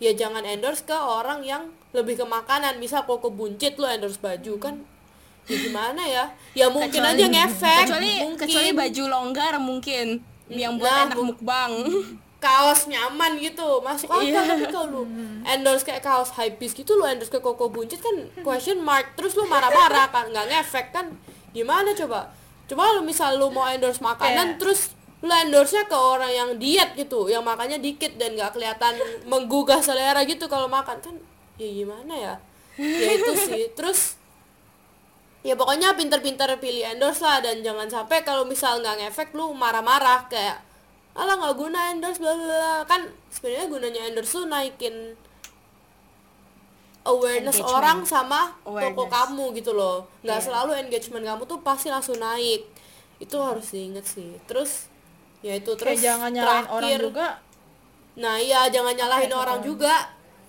ya jangan endorse ke orang yang lebih ke makanan misal koko buncit lu endorse baju kan ya gimana ya? Ya mungkin Kecuali- aja ngefek. kecuali mungkin. kecuali baju longgar mungkin yang buat Nah, enak mukbang. Kaos nyaman gitu masuk akal Iya. tapi kalau lu endorse kayak kaos high piece gitu lu endorse ke koko buncit kan question mark terus lu marah-marah kan nggak ngefek kan? Gimana coba? Coba lu misal lu mau endorse makanan Kayak- terus lu endorse-nya ke orang yang diet gitu yang makannya dikit dan nggak kelihatan menggugah selera gitu kalau makan kan? Ya gimana ya? Ya itu sih. Terus ya pokoknya pinter-pinter pilih endorse lah dan jangan sampai kalau misal nggak ngefek lu marah-marah kayak alah nggak guna endorse bla bla bla." kan sebenarnya gunanya endorse tuh naikin awareness Engagement. orang sama toko Awareness. kamu gitu loh nggak Iya. selalu engagement kamu tuh pasti langsung naik itu harus diinget sih terus ya itu terus kayak jangan nyalain orang terakhir- juga Nah iya jangan nyalahin Kayak orang gitu. juga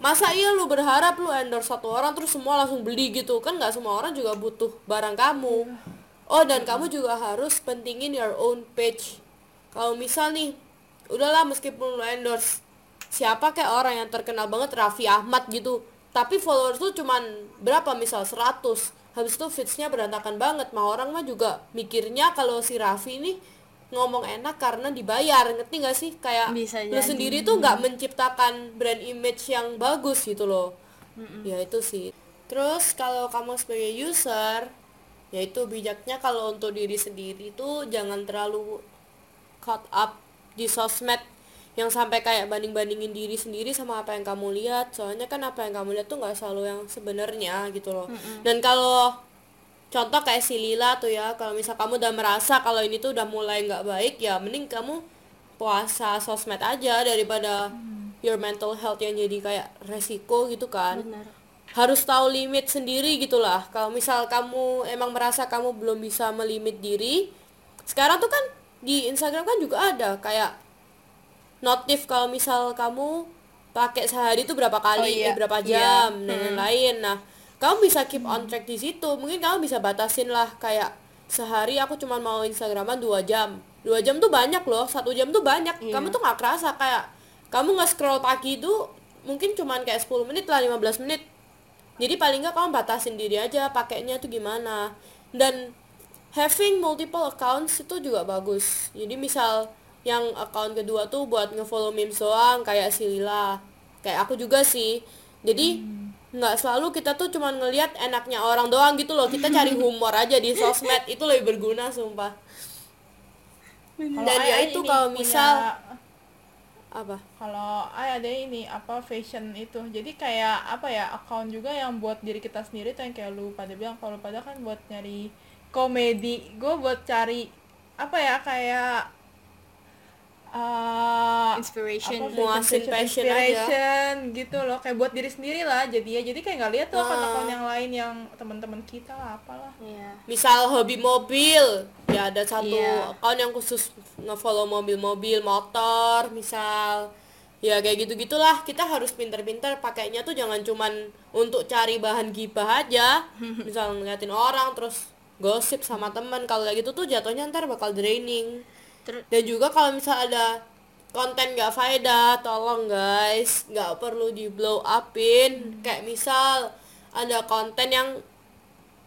Masa iya lu berharap lu endorse satu orang terus semua langsung beli gitu? Kan nggak semua orang juga butuh barang kamu. Oh dan kamu juga harus pentingin your own page. Kalau misal nih Udahlah meskipun lu endorse Siapa kayak orang yang terkenal banget? Raffi Ahmad gitu. Tapi followers tuh cuman berapa? Misal 100 Habis itu feedsnya berantakan banget. Mah orang mah juga mikirnya kalau si Raffi ini ngomong enak karena dibayar ngerti gak sih? Kayak Bisa lu jadi. sendiri tuh nggak menciptakan brand image yang bagus gitu loh. Ya itu sih. Terus kalau kamu sebagai user ya itu bijaknya kalau untuk diri sendiri tuh jangan terlalu caught up di sosmed yang sampai kayak banding-bandingin diri sendiri sama apa yang kamu lihat. Soalnya kan apa yang kamu lihat tuh nggak selalu yang sebenarnya gitu loh. Dan kalau contoh kayak si Lila tuh ya kalau misal kamu udah merasa kalau ini tuh udah mulai nggak baik ya mending kamu puasa sosmed aja daripada your mental health yang jadi kayak resiko gitu kan. Benar. Harus tahu limit sendiri gitulah kalau misal kamu emang merasa kamu belum bisa melimit diri sekarang tuh kan di Instagram kan juga ada kayak notif kalau misal kamu pakai sehari itu berapa kali Oh, iya. eh, berapa Iya. jam dan lain-lain. Nah kamu bisa keep on track di situ. Mungkin kamu bisa batasin lah kayak sehari aku cuma mau Instagraman dua jam. Dua jam tuh banyak loh satu jam tuh banyak. Iya. kamu tuh nggak kerasa kayak kamu nge scroll pagi itu mungkin cuman kayak 10 menit lah 15 menit. Jadi paling nggak kamu batasin diri aja pakainya tuh gimana. Dan having multiple accounts itu juga bagus. Jadi misal yang account kedua tuh buat ngefollow memes doang kayak si Lila. Kayak aku juga sih. Jadi nggak selalu kita tuh cuman ngelihat enaknya orang doang gitu loh. Kita cari humor aja di sosmed itu lebih berguna sumpah. Kalau Dan ya itu kalau punya- misal- apa? Kalau Ai ada ini apa fashion itu. Jadi kayak apa ya account juga yang buat diri kita sendiri tuh yang kayak lu pada bilang. Kalau pada kan buat nyari komedi gue buat cari apa ya kayak uh, Inspiration. Muasin passion aja. inspiration gitu loh kayak buat diri sendiri lah jadi ya jadi kayak nggak lihat tuh Ah. akun-akun yang lain yang teman-teman kita lah apalah Iya. misal hobi mobil ya ada satu Iya. account yang khusus ngefollow mobil-mobil motor misal ya kayak gitu gitulah kita harus pinter-pinter pakainya tuh jangan cuman untuk cari bahan gibah aja misal ngeliatin orang terus gosip sama teman kalau kayak gitu tuh jatuhnya ntar bakal draining Ter- dan juga kalau misal ada konten gak faedah tolong guys. Nggak perlu di blow upin. Kayak misal ada konten yang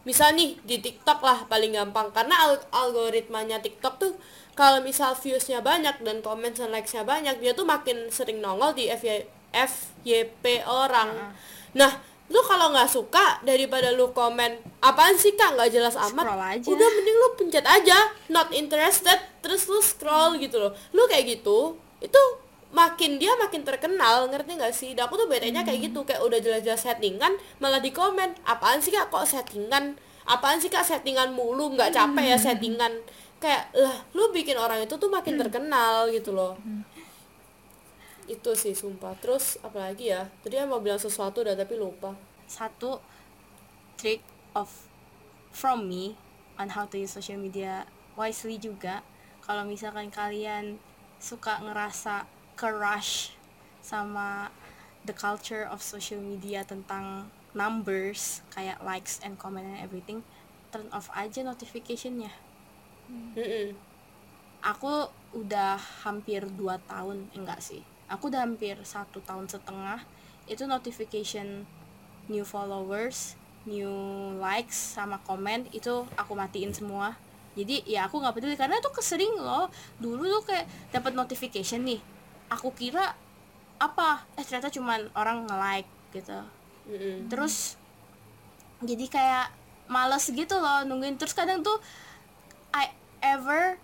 misal nih di TikTok lah paling gampang. Karena al- algoritmanya TikTok tuh kalau misal viewsnya banyak dan komen dan likesnya banyak dia tuh makin sering nongol di FY, FYP orang. Nah lu kalau nggak suka daripada lu komen apaan sih kak? Nggak jelas amat. Scroll aja. udah mending lu pencet aja not interested terus lu scroll gitu loh. Lu kayak gitu itu makin dia makin terkenal ngerti nggak sih? Dan aku tuh bete nya kayak gitu kayak udah jelas-jelas settingan malah di komen apaan sih kak? Kok settingan? Apaan sih kak? Settingan mulu nggak capek ya settingan. Kayak lah lu bikin orang itu tuh makin terkenal gitu loh itu sih sumpah. Terus apalagi ya? Tadi yang mau bilang sesuatu udah tapi lupa. Satu trick of from me on how to use social media wisely juga. Kalau misalkan kalian suka ngerasa crush sama the culture of social media tentang numbers kayak likes and comment and everything turn off aja notificationnya. Mm-mm. aku udah hampir 2 tahun enggak sih aku udah hampir satu tahun setengah. Itu notification new followers new likes sama komen itu aku matiin semua. Jadi ya aku nggak peduli karena itu kesering loh. Dulu tuh kayak dapat notification nih aku kira apa? Eh ternyata cuman orang nge-like gitu. Mm-mm. terus jadi kayak males gitu loh nungguin. Terus kadang tuh I ever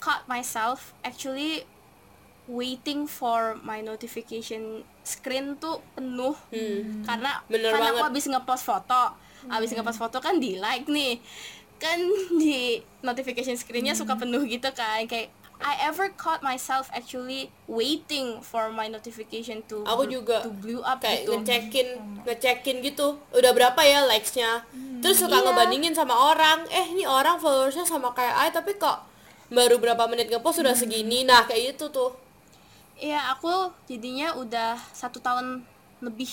caught myself actually waiting for my notification screen tuh penuh. Karena Bener karena aku banget. habis ngepost foto. Habis ngepost foto kan di like nih. Kan di notification screennya suka penuh gitu kan. Kayak I ever caught myself actually waiting for my notification to Aku juga. to blew up kayak gitu. ngecekin ngecekin gitu. Udah berapa ya likesnya terus suka Iya. ngebandingin sama orang. Eh ini orang followersnya sama kayak ay tapi kok baru berapa menit ngepost sudah segini. Nah kayak gitu tuh Iya aku jadinya udah satu tahun lebih.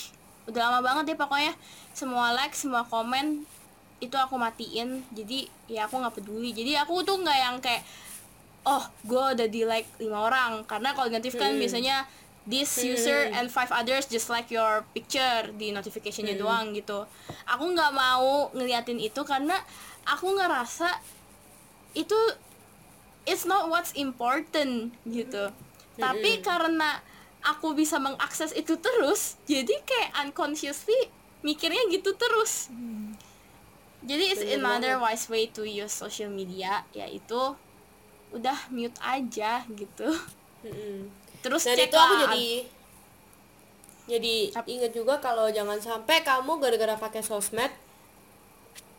Udah lama banget deh pokoknya. Semua like semua komen itu aku matiin. Jadi ya aku nggak peduli. Jadi aku tuh nggak yang kayak oh gue udah di like lima orang. Karena kalau notif kan biasanya this user and five others just like your picture di notificationnya doang gitu. Aku nggak mau ngeliatin itu karena aku ngerasa itu it's not what's important gitu tapi karena aku bisa mengakses itu terus jadi kayak unconsciously mikirnya gitu terus. Jadi it's Bener another wise way to use social media yaitu udah mute aja gitu. Mm-mm. terus dan cek itu aku jadi jadi inget juga kalau jangan sampai kamu gara-gara pakai sosmed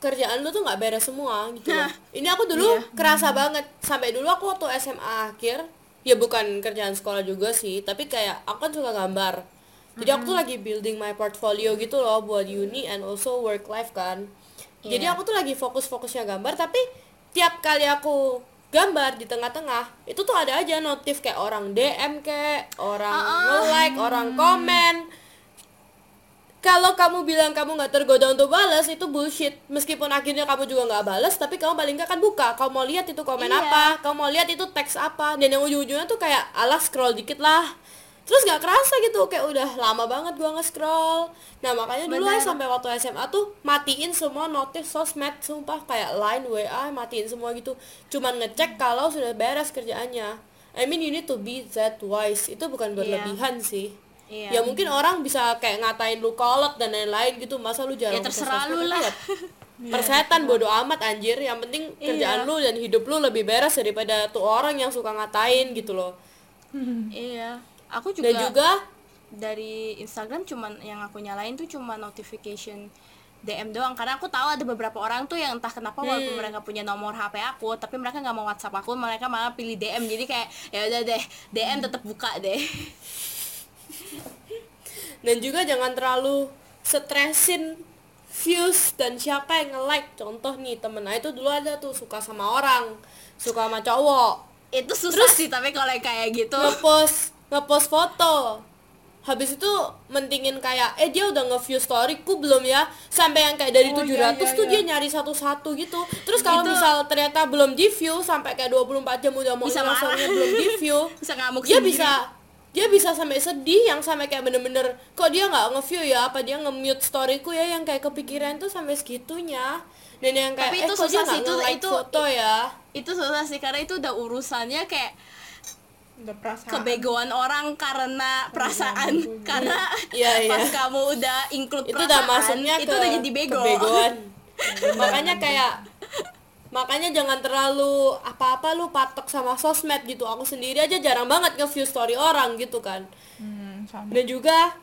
kerjaan lu tuh nggak beres semua gitu loh. Nah, ini aku dulu iya. kerasa banget. Sampai dulu aku waktu SMA akhir ya bukan kerjaan sekolah juga sih tapi kayak aku kan suka gambar. Jadi aku tuh lagi building my portfolio gitu loh buat uni and also work life kan. Jadi Iya. aku tuh lagi fokus-fokusnya gambar tapi tiap kali aku gambar di tengah-tengah itu tuh ada aja notif kayak orang DM kayak orang nge-like orang komen kalau kamu bilang kamu nggak tergoda untuk balas itu bullshit. Meskipun akhirnya kamu juga nggak balas tapi kamu paling nggak kan buka. Kamu mau lihat itu komen Iya. apa kamu mau lihat itu teks apa. Dan yang ujung-ujungnya tuh kayak alah scroll dikit lah. Terus nggak kerasa gitu kayak udah lama banget gua nge-scroll. Nah makanya dulu aja sampai waktu SMA tuh matiin semua notif sosmed sumpah kayak line WA matiin semua gitu. Cuman ngecek kalau sudah beres kerjaannya. I mean you need to be that wise. Itu bukan berlebihan sih Iya. ya mungkin orang bisa kayak ngatain lu kolot dan lain-lain gitu. Masa lu jarang Ya, terserah lu lah. ya persetan bodoh amat anjir. Yang penting kerjaan Iya. lu dan hidup lu lebih beres daripada tuh orang yang suka ngatain gitu loh. Iya. Aku juga, dan juga dari Instagram cuman yang aku nyalain tuh cuma notification DM doang. Karena aku tahu ada beberapa orang tuh yang entah kenapa walaupun Hmm. mereka punya nomor HP aku tapi mereka nggak mau WhatsApp aku mereka malah pilih DM jadi kayak ya udah deh DM tetap buka deh dan juga jangan terlalu stresin views dan siapa yang nge-like. Contoh nih temen itu dulu ada tuh suka sama orang suka sama cowok. Itu susah sih tapi kalau yang kayak gitu. ngepost ngepost foto. Habis itu mentingin kayak eh dia udah nge-view storyku belum ya? Sampai yang kayak dari Oh, 700 iya, iya, tuh iya. dia nyari satu-satu gitu. Terus kalau Itu- misal ternyata belum di view sampai kayak 24 jam udah mau storynya belum di view bisa ngamuk dia sendiri. bisa dia bisa sampai sedih yang sampai kayak bener-bener kok dia nggak nge-view ya? Apa dia nge-mute storyku ya? Yang kayak kepikiran tuh sampai segitunya. Dan yang kayak Tapi eh itu kok dia susah sih, itu- itu- foto ya? itu susah sih karena itu udah urusannya kayak udah perasaan. kebegoan orang karena perasaan. karena Iya, iya. pas kamu udah include itu udah perasaan masuknya itu ke udah jadi bego. kebegoan. Makanya kayak makanya jangan terlalu apa-apa lu patok sama sosmed gitu. Aku sendiri aja jarang banget nge-view story orang gitu kan. Hmm, sama. Dan juga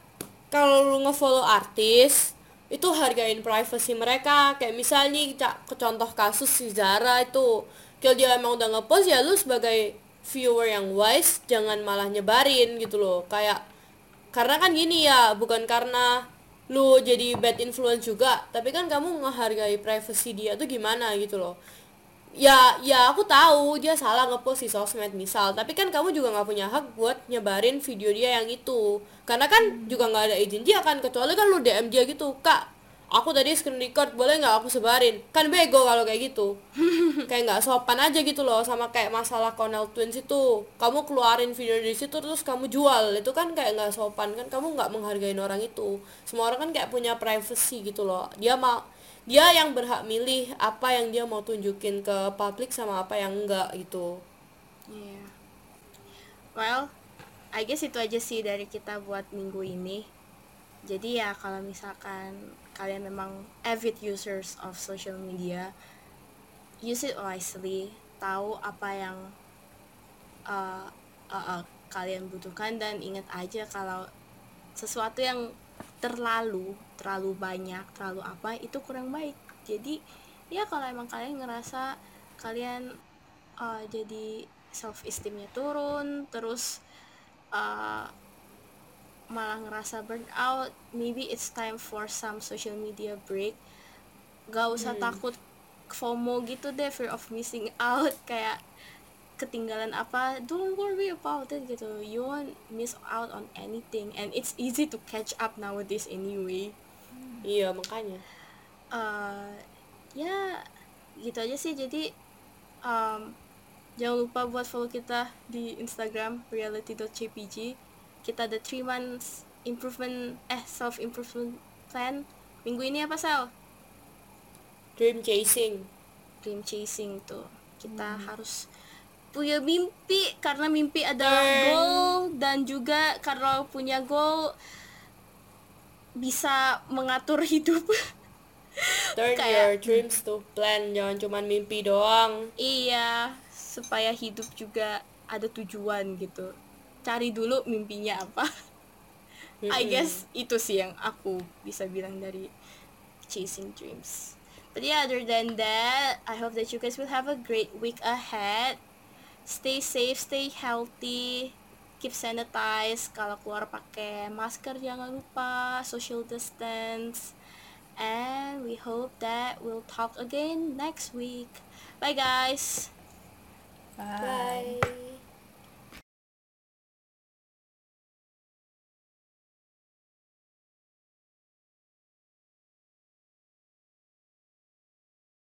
kalau lu nge-follow artis itu hargain privacy mereka. Kayak misalnya ke contoh kasus si Zara itu. Kalau dia emang udah ngepost ya lu sebagai viewer yang wise jangan malah nyebarin gitu loh. Kayak karena kan gini ya bukan karena lu jadi bad influence juga tapi kan kamu ngehargai privacy dia tuh gimana gitu loh ya ya aku tahu dia salah ngepost di sosmed misal. Tapi kan kamu juga nggak punya hak buat nyebarin video dia yang itu. Karena kan juga nggak ada izin dia kan kecuali kan lu DM dia gitu. Kak aku tadi screen record boleh nggak aku sebarin? Kan bego kalau kayak gitu. Kayak nggak sopan aja gitu loh sama kayak masalah Cornell Twins itu. Kamu keluarin video dari situ terus kamu jual. Itu kan kayak nggak sopan kan kamu nggak menghargai orang itu. Semua orang kan kayak punya privacy gitu loh. Dia mau dia yang berhak milih apa yang dia mau tunjukin ke publik sama apa yang enggak gitu Iya. Well, I guess itu aja sih dari kita buat minggu ini. Jadi ya kalau misalkan kalian memang avid users of social media, use it wisely. Tahu apa yang uh, uh, uh, kalian butuhkan dan ingat aja kalau sesuatu yang terlalu terlalu banyak terlalu apa itu kurang baik. Jadi ya kalau emang kalian ngerasa kalian uh, jadi self esteemnya turun terus uh, malah ngerasa burn out maybe it's time for some social media break. Gak usah takut FOMO gitu deh fear of missing out. Kayak ketinggalan apa don't worry about it gitu. You won't miss out on anything. And it's easy to catch up nowadays anyway. Iya makanya. Uh, ya gitu aja sih. Jadi um, jangan lupa buat follow kita di Instagram reality.jpg kita ada 3 months improvement eh self improvement plan. Minggu ini apa Sal? dream chasing. Dream chasing tuh. Kita harus punya mimpi karena mimpi ada Turn. goal dan juga kalau punya goal bisa mengatur hidup. Turn Kayak- your dreams to plan jangan cuman mimpi doang. Iya supaya hidup juga ada tujuan gitu. Cari dulu mimpinya apa. I Mm-mm. guess itu sih yang aku bisa bilang dari chasing dreams. But yeah other than that I hope that you guys will have a great week ahead stay safe stay healthy keep sanitize kalau keluar pakai masker jangan lupa social distance and we hope that we'll talk again next week. Bye guys. Bye.